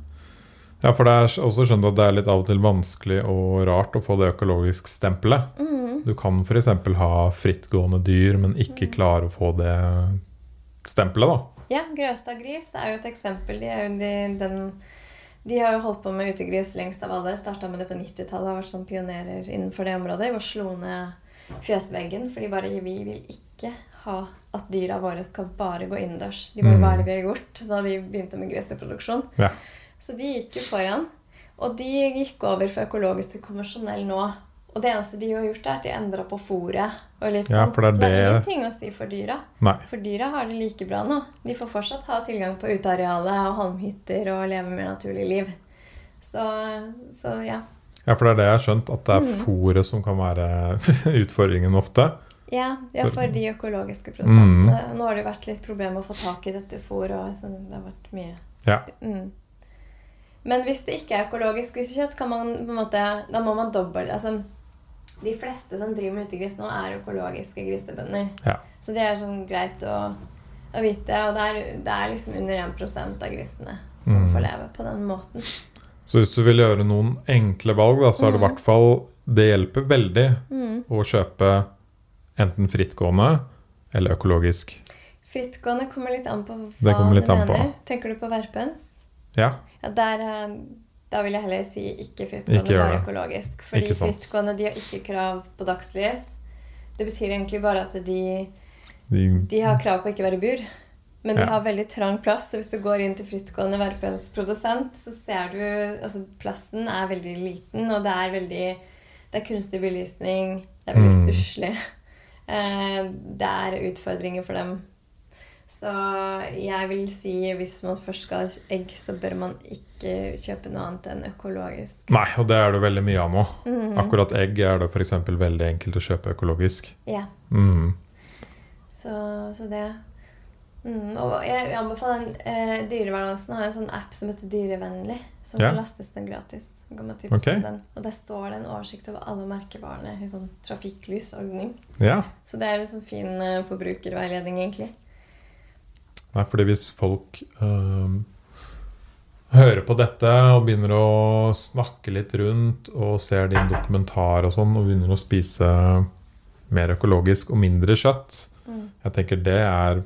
Speaker 1: Ja, for det er også skjønt at det er litt av og til vanskelig og rart å få det økologisk stempelet.
Speaker 2: Mm.
Speaker 1: Du kan f.eks. ha frittgående dyr, men ikke klare å få det stempelet, da.
Speaker 2: Ja, Grøstadgris er jo et eksempel. De, er jo de, den, de har jo holdt på med utegris lengst av alle. Starta med det på 90-tallet og har vært sånn pionerer innenfor det området. Vi slo ned fjøsveggen fordi bare vi vil ikke ha at dyra våre skal bare gå innendørs. De bare,
Speaker 1: Mm.
Speaker 2: Hva er det vi har gjort da de begynte med griseproduksjon?
Speaker 1: Ja.
Speaker 2: Så de gikk jo foran. Og de gikk over fra økologisk til konvensjonell nå. Og det eneste de har gjort, er at de endra på fôret. Og litt
Speaker 1: Ja,
Speaker 2: sånn.
Speaker 1: for det er
Speaker 2: Så det er
Speaker 1: det-
Speaker 2: ingenting å si for dyra.
Speaker 1: Nei.
Speaker 2: For dyra har det like bra nå. De får fortsatt ha tilgang på utearealet og halmhytter og leve mer naturlig liv. Så, så ja.
Speaker 1: Ja, for det er det jeg har skjønt, at det er
Speaker 2: Mm.
Speaker 1: fôret som kan være utfordringen ofte.
Speaker 2: Ja, ja, for de økologiske produsentene. Nå har det vært litt problemer med å få tak i dette fôret. og sånn, Det har vært mye.
Speaker 1: Ja.
Speaker 2: Mm. Men hvis det ikke er økologisk grisekjøtt, kan man på en måte, da må man dobbelt altså, De fleste som driver med utegris nå, er økologiske grisebønder.
Speaker 1: Ja.
Speaker 2: Så det er sånn greit å, å vite. Og det er, det er liksom under 1% av grisene som
Speaker 1: Mm.
Speaker 2: får leve på den måten.
Speaker 1: Så hvis du vil gjøre noen enkle valg, da, så er det i
Speaker 2: Mm.
Speaker 1: hvert fall Det hjelper veldig
Speaker 2: Mm.
Speaker 1: å kjøpe enten frittgående eller økologisk.
Speaker 2: Frittgående kommer litt an på hva du
Speaker 1: på.
Speaker 2: mener. Tenker du på verpens?
Speaker 1: Ja.
Speaker 2: Ja, der, da vil jeg heller si ikke frittgående, bare økologisk. Fordi frittgående de har ikke krav på dagslys. Det betyr egentlig bare at de,
Speaker 1: De,
Speaker 2: de har krav på å ikke være i bur. Men de
Speaker 1: Ja.
Speaker 2: har veldig trang plass, så hvis du går inn til frittgående verpensprodusent, så ser du altså Plassen er veldig liten, og det er veldig Det er kunstig belysning, det er veldig
Speaker 1: Mm.
Speaker 2: stusslig. Eh, det er utfordringer for dem. Så jeg vil si hvis man først skal ha egg, så bør man ikke kjøpe noe annet enn økologisk.
Speaker 1: nei, og det er det veldig mye av nå.
Speaker 2: Mhm.
Speaker 1: Akkurat egg er det f.eks. veldig enkelt å kjøpe økologisk.
Speaker 2: Ja,
Speaker 1: Mm.
Speaker 2: så, så det mm, Og jeg anbefaler eh, Dyrevernalsen har en sånn app som heter Dyrevennlig. Som
Speaker 1: Ja.
Speaker 2: lastes den gratis. Så kan man tipse
Speaker 1: Ok.
Speaker 2: om den. Og der står det en oversikt over alle merkevarene i sånn trafikklysordning.
Speaker 1: Ja.
Speaker 2: Så det er liksom fin eh, forbrukerveiledning, egentlig.
Speaker 1: Nei, fordi hvis folk um, hører på dette og begynner å snakke litt rundt og ser din dokumentar og sånn, og begynner å spise mer økologisk og mindre kjøtt,
Speaker 2: Mm.
Speaker 1: jeg tenker det er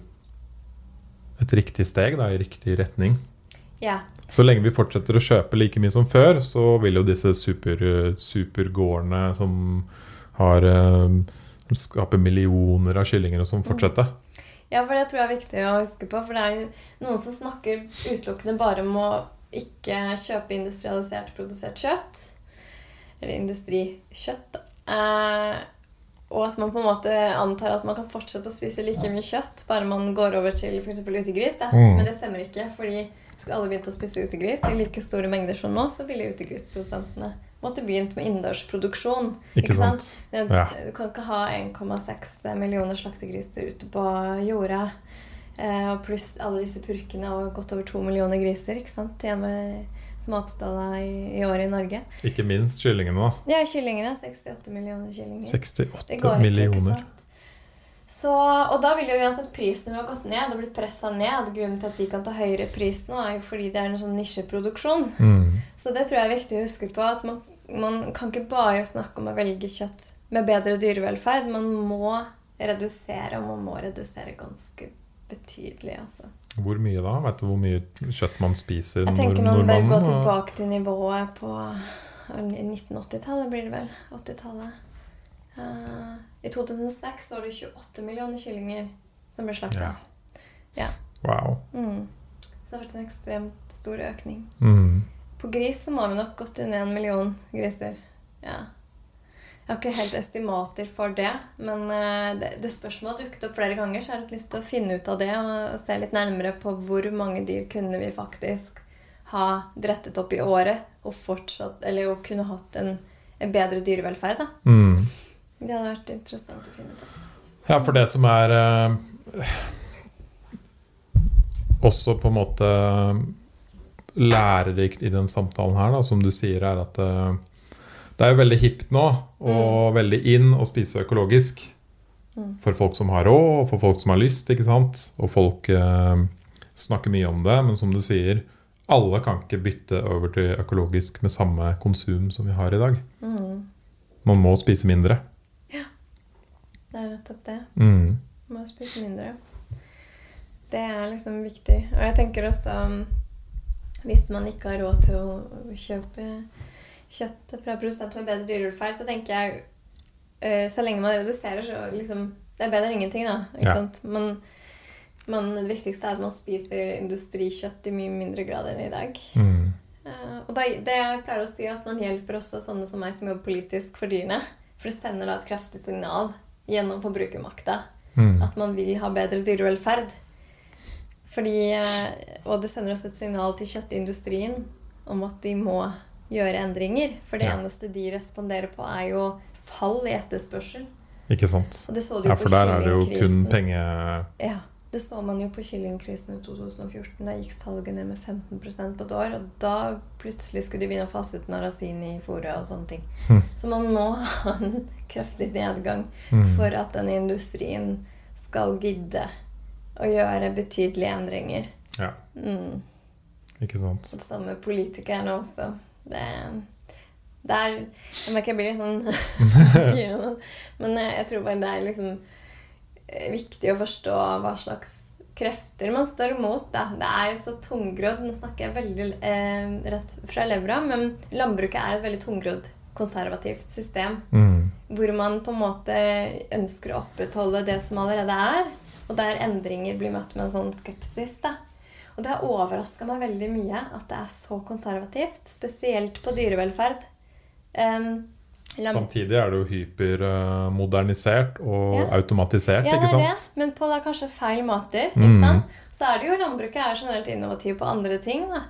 Speaker 1: et riktig steg da, i riktig retning.
Speaker 2: Ja.
Speaker 1: Så lenge vi fortsetter å kjøpe like mye som før, så vil jo disse super, supergårdene som har um, skaper millioner av kyllinger og sånn, fortsette.
Speaker 2: Ja, for det tror jeg er viktig å huske på. For det er noen som snakker utelukkende bare om å ikke kjøpe industrialisert produsert kjøtt. Eller industrikjøtt. Eh, og at man på en måte antar at man kan fortsette å spise like mye kjøtt bare man går over til f.eks. utegris. Da.
Speaker 1: Mm.
Speaker 2: Men det stemmer ikke. fordi skulle alle begynt å spise utegris i like store mengder som nå, så ville utegrisprodusentene måtte begynt med innendørsproduksjon.
Speaker 1: Ikke sant?
Speaker 2: sant?
Speaker 1: Ja.
Speaker 2: Du kan ikke ha 1,6 millioner slaktegriser ute på jorda. Eh, og pluss alle disse purkene og godt over to millioner griser ikke sant? igjen som oppstod i, i året i Norge.
Speaker 1: Ikke minst kyllingene, da.
Speaker 2: Ja, kyllingene. 68 millioner kyllinger.
Speaker 1: 68
Speaker 2: Det går ikke, ikke
Speaker 1: millioner.
Speaker 2: sant? Så, og da vil jo uansett prisen ha gått ned og blitt pressa ned. Grunnen til at de kan ta høyere pris nå, er jo fordi det er en sånn nisjeproduksjon.
Speaker 1: Mm.
Speaker 2: Så det tror jeg er viktig å huske på. At man, man kan ikke bare snakke om å velge kjøtt med bedre dyrevelferd. Man må redusere, og man må redusere ganske betydelig. Altså.
Speaker 1: Hvor mye da? Vet du hvor mye kjøtt man spiser?
Speaker 2: Jeg tenker man bør gå tilbake til nivået på 1980-tallet, blir det vel. 80-tallet. Uh, I 2006 var det 28 millioner kyllinger som ble slakta.
Speaker 1: Ja. Wow.
Speaker 2: Mm. Så det har vært en ekstremt stor økning.
Speaker 1: Mm.
Speaker 2: På gris så må vi nok godt under en million griser. Ja. Jeg har ikke helt estimater for det, men eh, det, det spørsmålet har dukket opp flere ganger, så jeg har hatt lyst til å finne ut av det og se litt nærmere på hvor mange dyr kunne vi faktisk ha drettet opp i året og fortsatt, eller og kunne hatt en, en bedre dyrevelferd. da.
Speaker 1: Mm.
Speaker 2: Det hadde vært interessant å finne ut av.
Speaker 1: Ja, for det som er eh, også på en måte lærerikt i den samtalen her, da, som du sier, er at eh, det er jo veldig hipt nå og veldig in å spise økologisk.
Speaker 2: Mm.
Speaker 1: For folk som har råd, og for folk som har lyst, ikke sant? Og folk eh, snakker mye om det, men som du sier, alle kan ikke bytte over til økologisk med samme konsum som vi har i dag.
Speaker 2: Mm.
Speaker 1: Man må spise mindre. Ja.
Speaker 2: Det er nettopp det.
Speaker 1: Mm.
Speaker 2: Må spise mindre. Det er liksom viktig. Og jeg tenker også um, Hvis man ikke har råd til å kjøpe kjøtt fra produsenter med bedre dyrevelferd, så tenker jeg eh, Så lenge man reduserer, så liksom Det er bedre enn ingenting, da. Ikke
Speaker 1: Ja.
Speaker 2: sant? Men, men det viktigste er at man spiser industrikjøtt i mye mindre grad enn i dag.
Speaker 1: Mm.
Speaker 2: Eh, og da, det jeg pleier å si at man hjelper også sånne som meg som jobber politisk for dyrene. For det sender da et kraftig signal gjennom forbrukermakta
Speaker 1: Mm.
Speaker 2: at man vil ha bedre dyrevelferd. Fordi, eh, og det sender oss et signal til kjøttindustrien om at de må gjøre endringer. For det
Speaker 1: Ja.
Speaker 2: eneste de responderer på, er jo fall i etterspørsel.
Speaker 1: Ikke sant.
Speaker 2: Og det så du ja,
Speaker 1: Ja,
Speaker 2: på
Speaker 1: for der er det jo kun penge...
Speaker 2: Ja, det så man jo på kyllingkrisen i 2014. Da gikk salget ned med 15% på et år. Og da plutselig skulle de begynne å fase ut narasin i fôret og sånne ting.
Speaker 1: Hm.
Speaker 2: Så man må ha en kraftig nedgang
Speaker 1: Mm.
Speaker 2: for at denne industrien skal gidde å gjøre betydelige endringer.
Speaker 1: Ja,
Speaker 2: Mm.
Speaker 1: ikke sant.
Speaker 2: Og det samme med politikerne også. Det, det er Jeg merker jeg blir litt sånn. Men jeg, jeg tror bare det er liksom eh, viktig å forstå hva slags krefter man står imot. Da. Det er så tungrodd Nå snakker jeg veldig eh, rett fra levra, men landbruket er et veldig tungrodd konservativt system.
Speaker 1: Mm.
Speaker 2: Hvor man på en måte ønsker å opprettholde det som allerede er. Og der endringer blir møtt med en sånn skepsis. da. Og det har overraska meg veldig mye at det er så konservativt. Spesielt på dyrevelferd. Um,
Speaker 1: Samtidig er det jo hypermodernisert og
Speaker 2: Ja.
Speaker 1: automatisert,
Speaker 2: ja, det er det, men på da kanskje feil måter.
Speaker 1: Mm.
Speaker 2: Ikke sant? Så er det jo landbruket er generelt innovativ på andre ting. Da.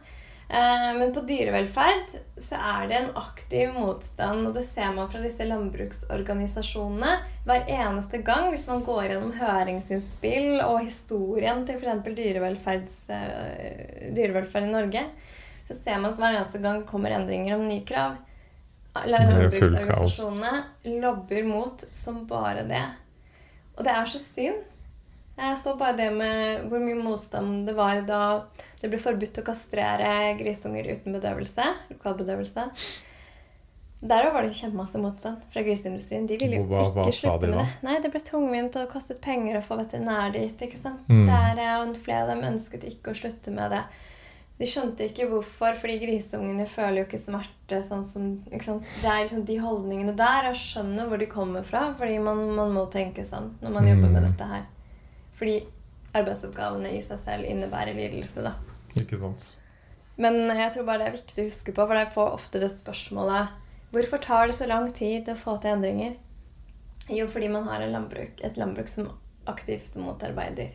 Speaker 2: Eh, men på dyrevelferd så er det en aktiv motstand, og det ser man fra disse landbruksorganisasjonene hver eneste gang hvis man går gjennom høringsinnspill og historien til f.eks. Eh, dyrevelferd i Norge. Så ser man at hver eneste gang kommer endringer om nye krav. Landbruksorganisasjonene lobber mot som bare det. Og det er så synd. Jeg så bare det med hvor mye motstand det var da det ble forbudt å kastrere grisunger uten bedøvelse. Lokalbedøvelse. Der var det kjempemasse motstand fra griseindustrien. De ville jo
Speaker 1: Hva- hva
Speaker 2: ikke slutte
Speaker 1: de
Speaker 2: med det. Nei, Det ble tungvint og kostet penger å få veterinær dit. ikke sant?
Speaker 1: Mm.
Speaker 2: Der, og flere av dem ønsket ikke å slutte med det. De skjønte ikke hvorfor, fordi grisungene føler jo ikke smerte. sånn som, ikke? Det er liksom de holdningene der. Jeg skjønner hvor de kommer fra, fordi man, man må tenke sånn når man jobber med
Speaker 1: Mm.
Speaker 2: dette her. Fordi arbeidsoppgavene i seg selv innebærer lidelse, da.
Speaker 1: Ikke sant.
Speaker 2: Men jeg tror bare det er viktig å huske på, for jeg får ofte det spørsmålet Hvorfor tar det så lang tid å få til endringer? Jo, fordi man har en landbruk, et landbruk som aktivt motarbeider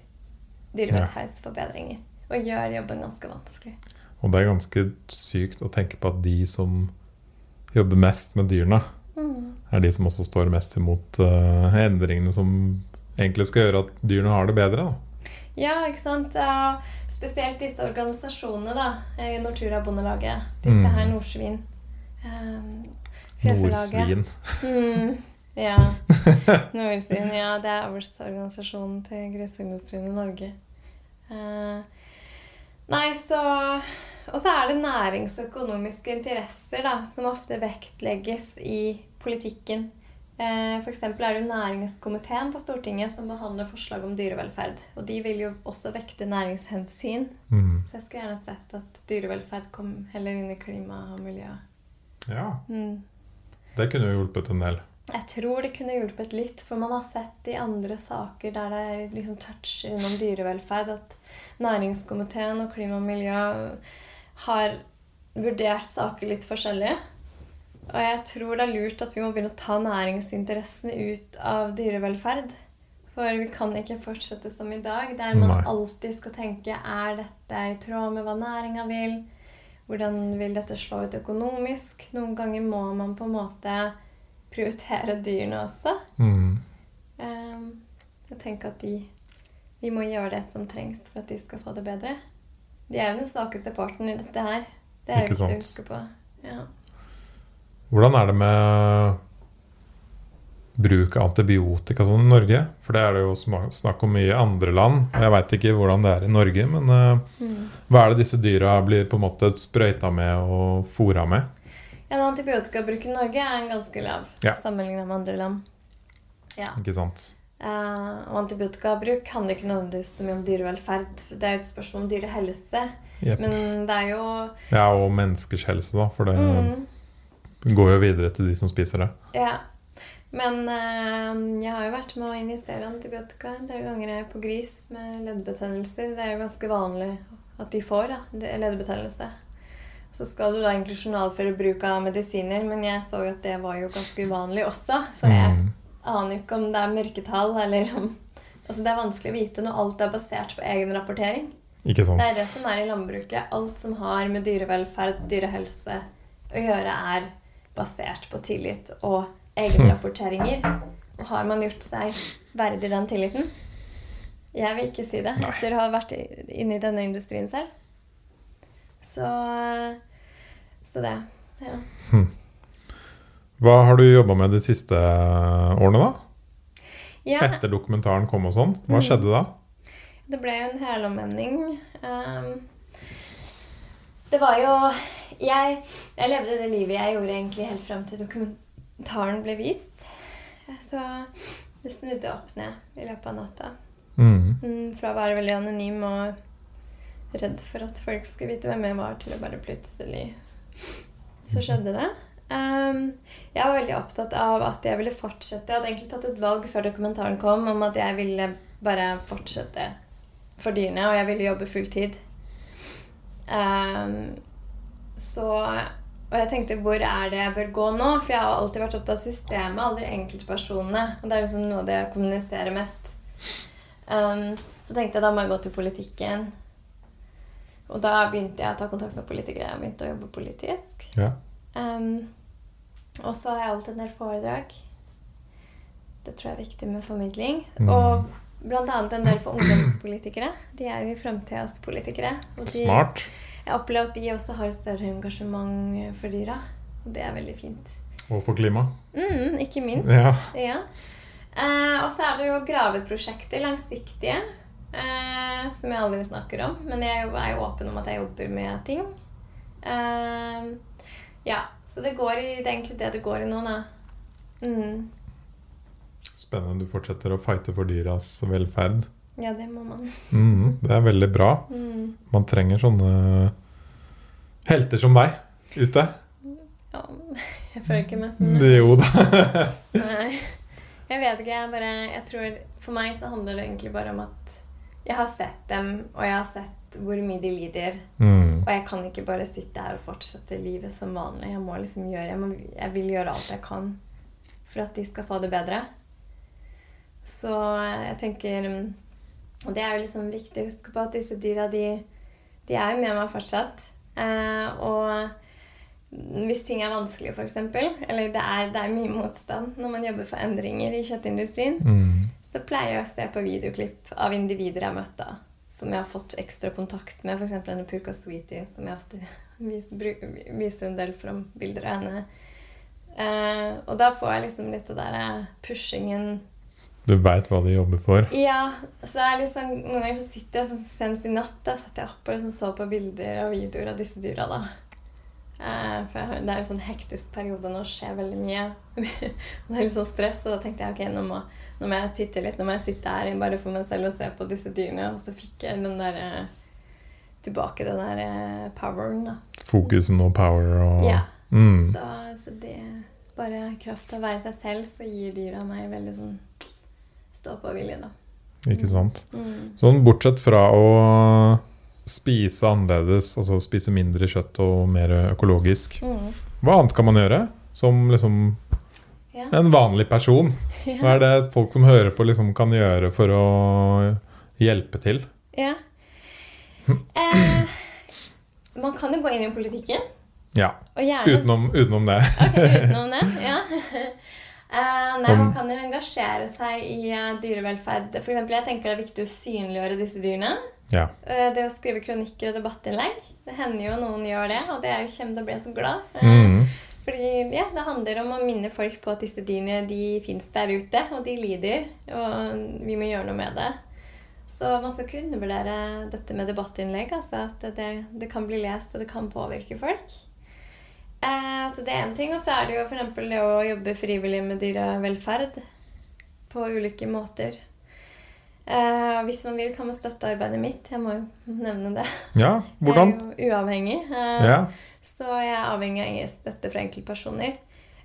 Speaker 2: dyrevelferdsforbedringer. Og gjør jobben ganske vanskelig.
Speaker 1: Og det er ganske sykt å tenke på at de som jobber mest med dyrene,
Speaker 2: Mm.
Speaker 1: er de som også står mest imot uh, endringene som egentlig skal gjøre at dyrene har det bedre. Da.
Speaker 2: Ja, ikke sant? Spesielt disse organisasjonene, da. eh, Nortura Bondelaget. Disse
Speaker 1: Mm.
Speaker 2: her Nordsvin. Um,
Speaker 1: Nordsvin.
Speaker 2: Mm, ja. Nordsvin, ja. Det er avlsorganisasjonen til griseindustrien i Norge. Uh, nei, så Og så er det næringsøkonomiske interesser da, som ofte vektlegges i politikken. Eh, eksempel er det jo næringskomiteen på Stortinget som behandler forslag om dyrevelferd. Og de vil jo også vekte næringshensyn.
Speaker 1: Mm.
Speaker 2: Så jeg skulle gjerne sett at dyrevelferd kom heller inn i klima og miljø.
Speaker 1: Ja,
Speaker 2: Mm.
Speaker 1: det kunne jo hjulpet en del.
Speaker 2: Jeg tror det kunne hjulpet litt, for man har sett i andre saker der det er liksom toucher innom dyrevelferd, at næringskomiteen og klima og miljø har vurdert saker litt forskjellig. Og jeg tror det er lurt at vi må begynne å ta næringsinteressene ut av dyrevelferd. For vi kan ikke fortsette som i dag, der man
Speaker 1: Nei.
Speaker 2: alltid skal tenke er dette i tråd med hva næringa vil? Hvordan vil dette slå ut økonomisk? Noen ganger må man på en måte prioritere dyrene også.
Speaker 1: Mm.
Speaker 2: Ehm, jeg tenker at de, de må gjøre det som trengs for at de skal få det bedre. De er jo den svakeste parten i dette her. Det er jo
Speaker 1: Ikke
Speaker 2: viktig å huske på. Ja.
Speaker 1: Hvordan er det med bruk av antibiotika sånn i Norge? For det er det jo snakk om i andre land. Jeg veit ikke hvordan det er i Norge, men uh,
Speaker 2: Mm.
Speaker 1: hva er det disse dyra blir på en måte sprøyta med og fôra med?
Speaker 2: En antibiotikabruken i Norge er en ganske lav
Speaker 1: Ja.
Speaker 2: sammenlignet med andre land. Ja.
Speaker 1: Ikke sant?
Speaker 2: Uh, og antibiotikabruk handler ikke nødvendigvis så mye om dyrevelferd. Det er jo et spørsmål om dyrehelse.
Speaker 1: Yep.
Speaker 2: Men det er jo
Speaker 1: Ja, og menneskers helse, da. For det
Speaker 2: mm,
Speaker 1: går jo videre til de som spiser det.
Speaker 2: Ja. Men øh, jeg har jo vært med å injisere antibiotika en del ganger jeg er på gris med leddbetennelser. Det er jo ganske vanlig at de får da, leddbetennelse. Så skal du da egentlig journalføre bruk av medisiner, men jeg så jo at det var jo ganske uvanlig også. Så jeg
Speaker 1: Mm.
Speaker 2: aner jo ikke om det er mørketall eller om Altså Det er vanskelig å vite når alt er basert på egen rapportering.
Speaker 1: Ikke sant?
Speaker 2: Det er det som er i landbruket. Alt som har med dyrevelferd, dyrehelse å gjøre, er basert på tillit og egenrapporteringer. har man gjort seg verdig den tilliten? Jeg vil ikke si det, etter å ha vært inne i denne industrien selv. Så, så det. Ja.
Speaker 1: Hva har du jobba med de siste årene, da?
Speaker 2: ja,
Speaker 1: Etter dokumentaren kom og sånn. Hva
Speaker 2: Mm.
Speaker 1: skjedde da?
Speaker 2: det ble jo en helomvending. Um, det var jo jeg, jeg levde det livet jeg gjorde egentlig helt fram til dokumentaren ble vist. Så det snudde opp ned i løpet av natta.
Speaker 1: Mm.
Speaker 2: Mm, fra å være veldig anonym og redd for at folk skulle vite hvem jeg var, til å bare plutselig Så skjedde det. Um, jeg var veldig opptatt av at jeg ville fortsette. Jeg hadde egentlig tatt et valg før dokumentaren kom om at jeg ville bare fortsette for dyrene, og jeg ville jobbe fulltid. Um, så Og jeg tenkte hvor er det jeg bør gå nå? For jeg har alltid vært opptatt av systemet, aldri enkeltpersonene. Og det er liksom noe av det jeg kommuniserer mest. Um, så tenkte jeg da må jeg gå til politikken. Og da begynte jeg å ta kontakt med politikere. og begynte å jobbe politisk.
Speaker 1: Ja.
Speaker 2: Um, og så har jeg holdt en del foredrag. Det tror jeg er viktig med formidling.
Speaker 1: Mm.
Speaker 2: Og annet en del for ungdomspolitikere. De er jo framtidas politikere. Og de,
Speaker 1: Smart.
Speaker 2: Jeg opplever at de også har et større engasjement for dyra. Og det er veldig fint.
Speaker 1: Og for klima.
Speaker 2: Mm, ikke minst.
Speaker 1: Ja.
Speaker 2: Ja. Eh, og så er det jo graveprosjekter, langsiktige, eh, som jeg aldri snakker om. Men jeg er jo, åpen om at jeg jobber med ting. Eh, ja, så det går i, det er egentlig det det går i nå, da. Mm.
Speaker 1: Spennende. Du fortsetter å fighte for dyras velferd.
Speaker 2: Ja, det må man.
Speaker 1: Mm, det er veldig bra.
Speaker 2: Mm.
Speaker 1: Man trenger sånne helter som deg ute.
Speaker 2: Ja, jeg føler ikke meg som
Speaker 1: Jo da.
Speaker 2: Nei. Jeg vet ikke. Jeg bare Jeg tror For meg så handler det egentlig bare om at jeg har sett dem, og jeg har sett hvor mye de lider.
Speaker 1: Mm.
Speaker 2: Og jeg kan ikke bare sitte her og fortsette livet som vanlig. Jeg må liksom gjøre Jeg, må, jeg vil gjøre alt jeg kan for at de skal få det bedre. Så jeg tenker Og det er jo liksom viktig å huske på at disse dyra, de, de er jo med meg fortsatt. Eh, og hvis ting er vanskelig, f.eks., eller det er, det er mye motstand når man jobber for endringer i kjøttindustrien,
Speaker 1: Mm.
Speaker 2: så pleier jeg å se på videoklipp av individer jeg har møtt da, som jeg har fått ekstra kontakt med. F.eks. denne Purka Sweetie, som jeg ofte viser en del fram bilder av henne. Eh, og da får jeg liksom litt der eh, pushingen
Speaker 1: Du veit hva de jobber for.
Speaker 2: Ja, så det er liksom, noen ganger så sitter jeg sånn, senest i natt da, satt jeg opp og liksom så på bilder og videoer av disse dyra. da. Eh, for jeg, det er en sånn hektisk periode nå, skjer veldig mye. det er litt sånn stress, og da tenkte jeg ok, nå må, nå må jeg titte litt. Nå må jeg sitte her bare for meg selv og se på disse dyrene. Og så fikk jeg den der eh, tilbake den der eh, poweren, da.
Speaker 1: Fokusen og power og
Speaker 2: Ja.
Speaker 1: mm.
Speaker 2: Så, så det Bare kraft av å være seg selv, så gir dyra meg veldig sånn stå-på-vilje, da.
Speaker 1: Ikke sant.
Speaker 2: Mm.
Speaker 1: Sånn bortsett fra å spise annerledes, altså spise mindre kjøtt og mer økologisk,
Speaker 2: Mm.
Speaker 1: hva annet kan man gjøre som liksom
Speaker 2: Ja.
Speaker 1: en vanlig person? Hva er det folk som hører på, liksom kan gjøre for å hjelpe til?
Speaker 2: Ja. Eh, man kan jo gå inn i politikken.
Speaker 1: Ja, utenom, utenom det.
Speaker 2: okay, utenom det. Ja. Eh, nei, man kan jo engasjere seg i uh, dyrevelferd. For eksempel, jeg tenker det er viktig å synliggjøre disse dyrene.
Speaker 1: Ja.
Speaker 2: Uh, det å skrive kronikker og debattinnlegg. Det hender jo noen gjør det, og det er jo kjempe, da blir jeg så glad. Eh,
Speaker 1: Mm.
Speaker 2: Fordi ja, det handler om å minne folk på at disse dyrene de fins der ute, og de lider. Og vi må gjøre noe med det. Så man skal ikke undervurdere dette med debattinnlegg. Altså at det, det kan bli lest, og det kan påvirke folk. Eh, så det er én ting. Og så er det jo f.eks. det å jobbe frivillig med dyrevelferd på ulike måter. Eh, hvis man vil, kan man støtte arbeidet mitt. Jeg må jo nevne det.
Speaker 1: ja, hvordan?
Speaker 2: Jeg er jo uavhengig. eh,
Speaker 1: Ja.
Speaker 2: så jeg er avhengig av støtte fra enkeltpersoner.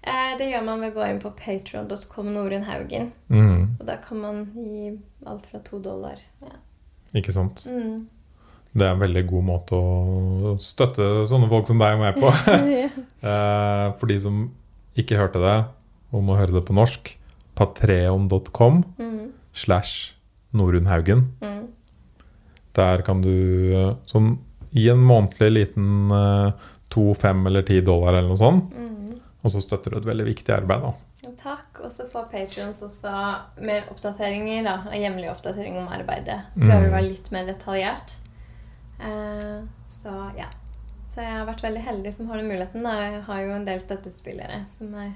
Speaker 2: Eh, det gjør man ved å gå inn på patron.com Norunn Haugen.
Speaker 1: Mm.
Speaker 2: Og da kan man gi alt fra to dollar. Ja.
Speaker 1: Ikke sant.
Speaker 2: Mm.
Speaker 1: Det er en veldig god måte å støtte sånne folk som deg meg på. Eh, For de som ikke hørte det, og må høre det på norsk, patreon.com
Speaker 2: Mm.
Speaker 1: slash Norunhaugen.
Speaker 2: Mm.
Speaker 1: Der kan du eh, sånn, gi en månedlig liten eh, to, fem eller ti dollar eller noe sånt.
Speaker 2: Mm.
Speaker 1: Og så støtter du et veldig viktig arbeid, da.
Speaker 2: Takk. Og så får Patrions også mer oppdateringer, da. Hjemlige oppdateringer om arbeidet. Prøver å være litt mer detaljert. Eh, så ja. Så jeg har vært veldig heldig som har den muligheten. Jeg har jo en del støttespillere som er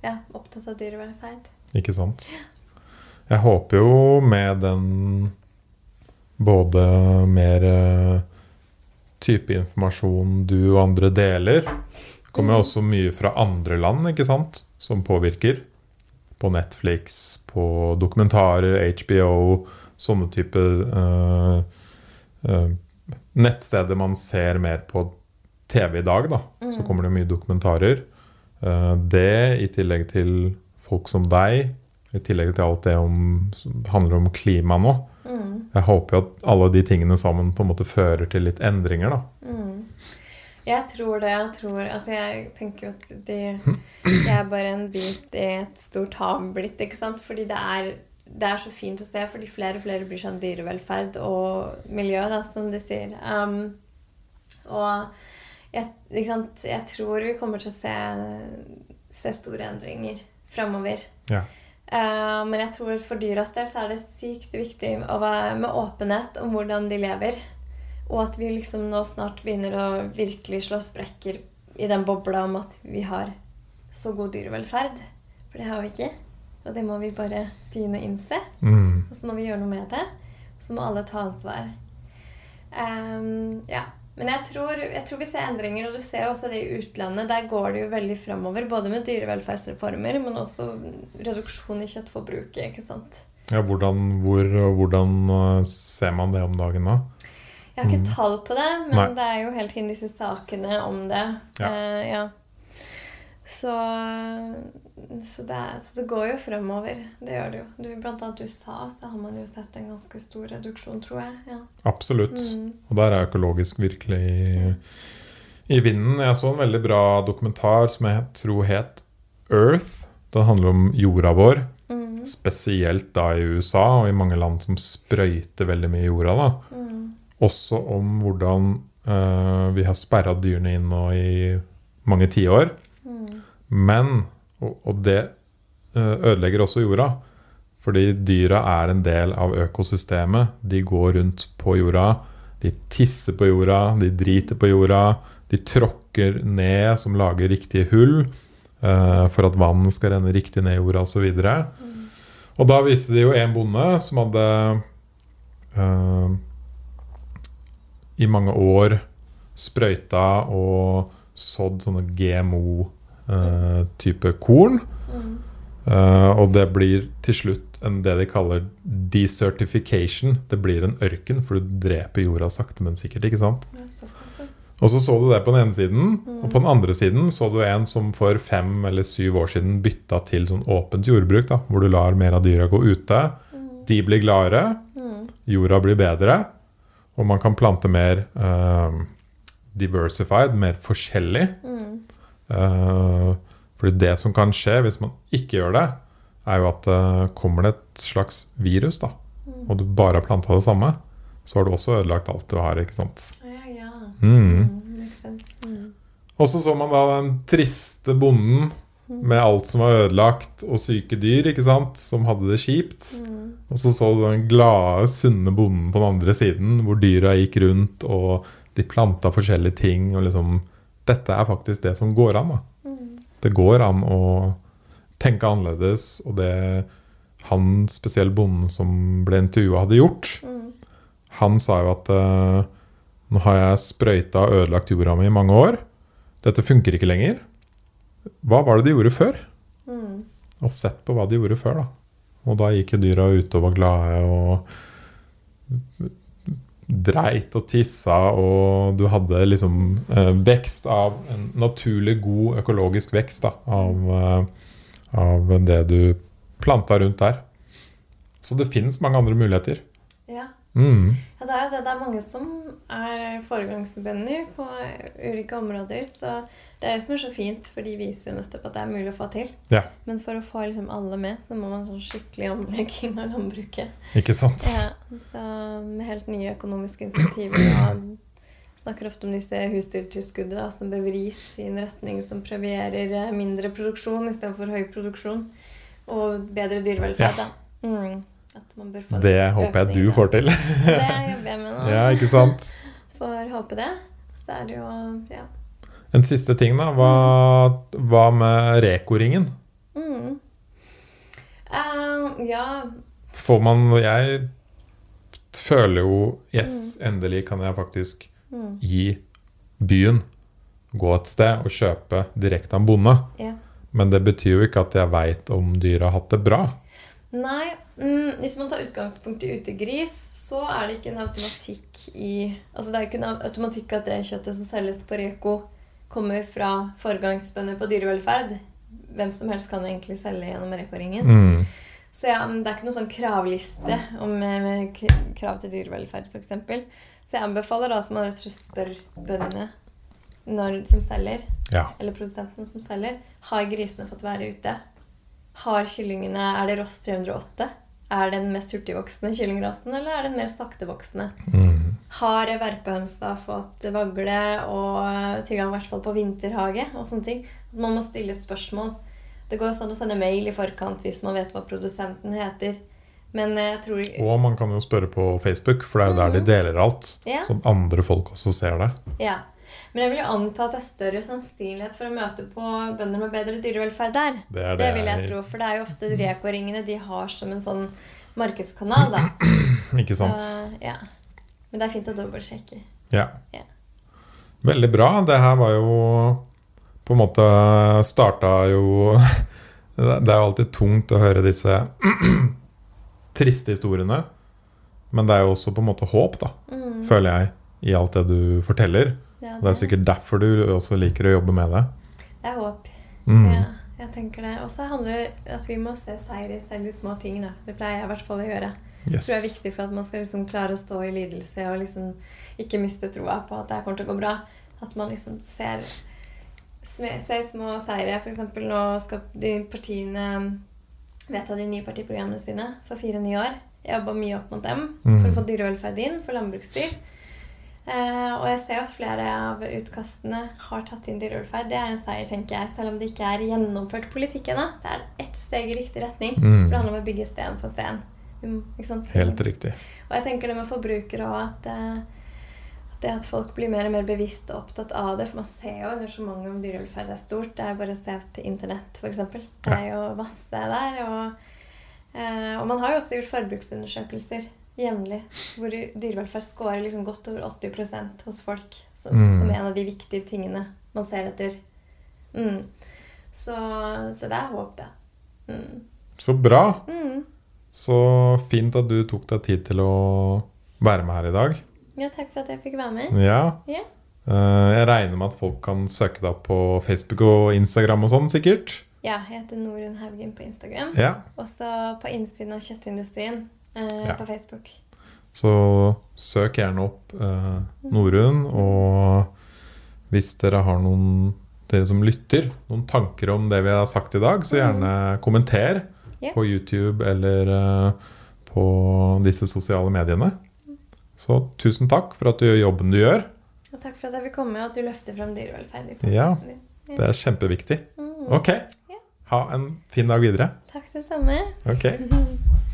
Speaker 2: ja, opptatt av dyrevelferd.
Speaker 1: Ikke sant. Jeg håper jo med den både mer uh, type informasjon du og andre deler, kommer jo også mye fra andre land, ikke sant, som påvirker. På Netflix, på dokumentarer, HBO, sånne type uh, uh, nettsteder man ser mer på TV i dag, da. Mm. Så kommer det mye dokumentarer. Uh, det i tillegg til folk som deg, i tillegg til alt det om, som handler om klima nå. Mm. Jeg håper jo at alle de tingene sammen på en måte fører til litt endringer, da. Mm.
Speaker 2: Jeg tror det. Jeg tror Altså, jeg tenker jo at de Jeg er bare en bit i et stort hav blitt, ikke sant? Fordi det er, det er så fint å se, fordi flere og flere blir sånn dyrevelferd og miljø, da, som de sier. Um, og jeg, jeg, tror vi kommer til å se, se store endringer framover. Ja. Uh, men jeg tror for dyras del så er det sykt viktig å være med åpenhet om hvordan de lever. Og at vi liksom nå snart begynner å virkelig slå sprekker i den bobla om at vi har så god dyrevelferd. For det har vi ikke. Og det må vi bare å innse. Mm. Og så må vi gjøre noe med det. Og så må alle ta ansvar. Um, ja. Men jeg tror, jeg tror, vi ser endringer, og du ser også det i utlandet. Der går det jo veldig framover, både med dyrevelferdsreformer, men også reduksjon i kjøttforbruket. ikke sant?
Speaker 1: Ja, hvordan, hvor, hvordan eh, ser man det om dagen da?
Speaker 2: Jeg har ikke mm. tall på det, men Nei. det er jo hele tiden disse sakene om det. Ja. Uh, ja. Så, så, det så, det går jo fremover. Det gjør det jo. Du, blant annet USA så har man jo sett en ganske stor reduksjon, tror jeg. Ja.
Speaker 1: Absolutt. Mm. Og der er økologisk virkelig i, i vinden. Jeg så en veldig bra dokumentar som jeg tror het Earth. Den handler om jorda vår. Mm. Spesielt da i USA og i mange land som sprøyter veldig mye i jorda. da. Mm også om hvordan uh, vi har sperra dyrene inn nå i mange tiår. Mm. Men og, og, det uh, ødelegger også jorda. Fordi dyra er en del av økosystemet. De går rundt på jorda. De tisser på jorda, de driter på jorda. De tråkker ned, som lager riktige hull uh, for at vann skal renne riktig ned i jorda osv. Og, mm. og da viste de jo en bonde som hadde uh, i mange år sprøyta og sådd sånne Eh, korn. Mm. Uh, og det blir til slutt en, det de kaller desertification. Det blir en ørken, for du dreper jorda sakte, men sikkert. ikke sant? Og så så du det på den ene siden, mm. og på den andre siden så du en som for fem eller syv år siden bytta til sånn åpent jordbruk, da, hvor du lar mer av dyra gå ute. Mm. De blir gladere, mm. jorda blir bedre, og man kan plante mer uh, diversified, mer forskjellig. Mm. Uh, fordi det som kan skje hvis man ikke gjør det, er jo at uh, kommer det et slags virus, da, mm. og du bare har planta det samme, så har du også ødelagt alt du har, ikke sant?
Speaker 2: Ja, ja.
Speaker 1: Mm. Mm, og så så man da den triste bonden med alt som var ødelagt, og syke dyr, ikke sant, som hadde det kjipt. Mm. Og så så du den glade, sunne bonden på den andre siden, hvor dyra gikk rundt, og de planta forskjellige ting. og liksom, Dette er faktisk det som går an. da. Det går an å tenke annerledes, og det han, spesiell bonden som ble intervjua, hadde gjort, han sa jo at uh, nå har jeg sprøyta og ødelagt jorda mi i mange år. Dette funker ikke lenger. Hva var det de gjorde før? Mm. Og sett på hva de gjorde før, da. Og da gikk jo dyra ute og var glade og dreit og tissa, og du hadde liksom eh, vekst av en naturlig god økologisk vekst da, av, eh, av det du planta rundt der. Så det finnes mange andre muligheter.
Speaker 2: Mm. ja det, er, det, det er mange som er foregangsbønder på ulike områder. Så det er det som er så fint, for de viser jo nettopp at det er mulig å få til. Ja. Men for å få liksom alle med, så må man sånn skikkelig omlegging av landbruket.
Speaker 1: Ikke sant?
Speaker 2: Ja, så Med helt nye økonomiske insentiver og snakker ofte om disse husdyrtilskuddene som bør vris i en retning som premierer eh, mindre produksjon istedenfor høy produksjon. Og bedre dyrevelferd.
Speaker 1: Ja.
Speaker 2: Mm. At man bør få
Speaker 1: Det håper jeg du får til.
Speaker 2: Det jobber jeg med nå.
Speaker 1: ja, ikke sant?
Speaker 2: Får håpe det. Så er det jo Ja.
Speaker 1: En siste ting, da. Hva, hva med Reko-ringen?
Speaker 2: Mm. Uh, ja
Speaker 1: Får man Jeg føler jo Yes, endelig kan jeg faktisk
Speaker 2: mm.
Speaker 1: gi byen gå et sted og kjøpe direkte av en bonde.
Speaker 2: Yeah.
Speaker 1: Men det betyr jo ikke at jeg veit om dyra har hatt det bra.
Speaker 2: Nei, mm, hvis man tar utgangspunkt i utegris, så er det ikke en automatikk i Altså det er ikke en automatikk at det kjøttet som selges på Reko, kommer fra foregangsbønder på dyrevelferd. Hvem som helst kan egentlig selge gjennom Reko-ringen.
Speaker 1: Mm.
Speaker 2: Så ja, det er ikke noen sånn kravliste om med, med krav til dyrevelferd, f.eks. Så jeg anbefaler da at man rett og slett spør bøndene når, som selger,
Speaker 1: Ja.
Speaker 2: eller produsentene som selger, har grisene fått være ute? Har kyllingene Er det Ross 308? Er det den mest hurtigvoksende kyllingrasen, eller er det den mer saktevoksende?
Speaker 1: Mm.
Speaker 2: Har verpehønsa fått vagle og tilgang i hvert fall på vinterhage og sånne ting? Man må stille spørsmål. Det går jo sånn å sende mail i forkant hvis man vet hva produsenten heter. Men jeg tror
Speaker 1: Og man kan jo spørre på Facebook, for det er jo der de deler alt.
Speaker 2: Yeah.
Speaker 1: Sånn andre folk også ser det.
Speaker 2: Ja. Men jeg vil jo anta at det er større sannsynlighet for å møte på bønder med bedre dyrevelferd der.
Speaker 1: Det
Speaker 2: Det
Speaker 1: det
Speaker 2: vil jeg
Speaker 1: jeg-
Speaker 2: tro, for det er jo ofte Reko-ringene de har som en sånn markedskanal, da.
Speaker 1: Ikke sant?
Speaker 2: Så, ja. Men det er fint å dobbeltsjekke.
Speaker 1: Ja.
Speaker 2: Ja.
Speaker 1: Veldig bra. Det her var jo på en måte starta jo Det er jo alltid tungt å høre disse triste historiene. Men det er jo også på en måte håp, da,
Speaker 2: Mm.
Speaker 1: føler jeg, i alt det du forteller.
Speaker 2: Ja,
Speaker 1: Det er sikkert derfor du også liker å jobbe med det.
Speaker 2: Det er håp.
Speaker 1: Mm.
Speaker 2: Ja, jeg tenker det. Og så handler det om at vi må se seier i selv de små ting. Da. Det pleier jeg i hvert fall å gjøre.
Speaker 1: Yes.
Speaker 2: tror jeg er viktig for at man skal liksom klare å stå i lidelse og liksom ikke miste troa på at det kommer til å gå bra. At man liksom ser, ser små seire. Eksempel nå skal de partiene vedta de nye partiprogrammene sine for fire nye år. Jeg jobba mye opp mot dem for
Speaker 1: Mm.
Speaker 2: å få dyrevelferd inn for landbruksdyr. Eh, og jeg ser at flere av utkastene har tatt inn dyrevelferd. Det er en seier, tenker jeg, selv om det ikke er gjennomført politikk ennå. Det er ett steg i riktig retning.
Speaker 1: Mm.
Speaker 2: For det handler om å bygge sten for sten. Sant?
Speaker 1: Helt riktig.
Speaker 2: Og jeg tenker det med forbrukere òg, at, eh, at det at folk blir mer og mer bevisst og opptatt av det. For man ser jo engasjementet om dyrevelferd er stort. Det er bare å se til internett, f.eks. Det er jo masse der. Og, eh, og man har jo også gjort forbruksundersøkelser jevnlig hvor dyrevelferd scorer liksom godt over 80% hos folk som,
Speaker 1: Mm.
Speaker 2: som en av de viktige tingene man ser etter. Mm. Så, så det er håp, det. Mm.
Speaker 1: Så bra.
Speaker 2: Mm.
Speaker 1: Så fint at du tok deg tid til å være med her i dag.
Speaker 2: Ja, takk for at jeg fikk være med.
Speaker 1: Ja.
Speaker 2: Ja.
Speaker 1: Eh, Jeg regner med at folk kan søke deg opp på Facebook og Instagram og sånn, sikkert?
Speaker 2: Ja, jeg heter Norunn Haugen på Instagram.
Speaker 1: Ja.
Speaker 2: Også på innsiden av kjøttindustrien
Speaker 1: Ja.
Speaker 2: på Facebook.
Speaker 1: Så søk gjerne opp eh, Norun. og hvis dere har noen dere som lytter, noen tanker om det vi har sagt i dag, så gjerne kommenter
Speaker 2: Ja.
Speaker 1: på YouTube eller eh, på disse sosiale mediene. Så tusen takk for at du gjør jobben du gjør.
Speaker 2: Og takk for at jeg fikk komme, og at du løfter fram dyrevelferd.
Speaker 1: Ja. Det er kjempeviktig.
Speaker 2: Mm.
Speaker 1: Ok. Ha en fin dag videre.
Speaker 2: Takk det samme.
Speaker 1: Ok.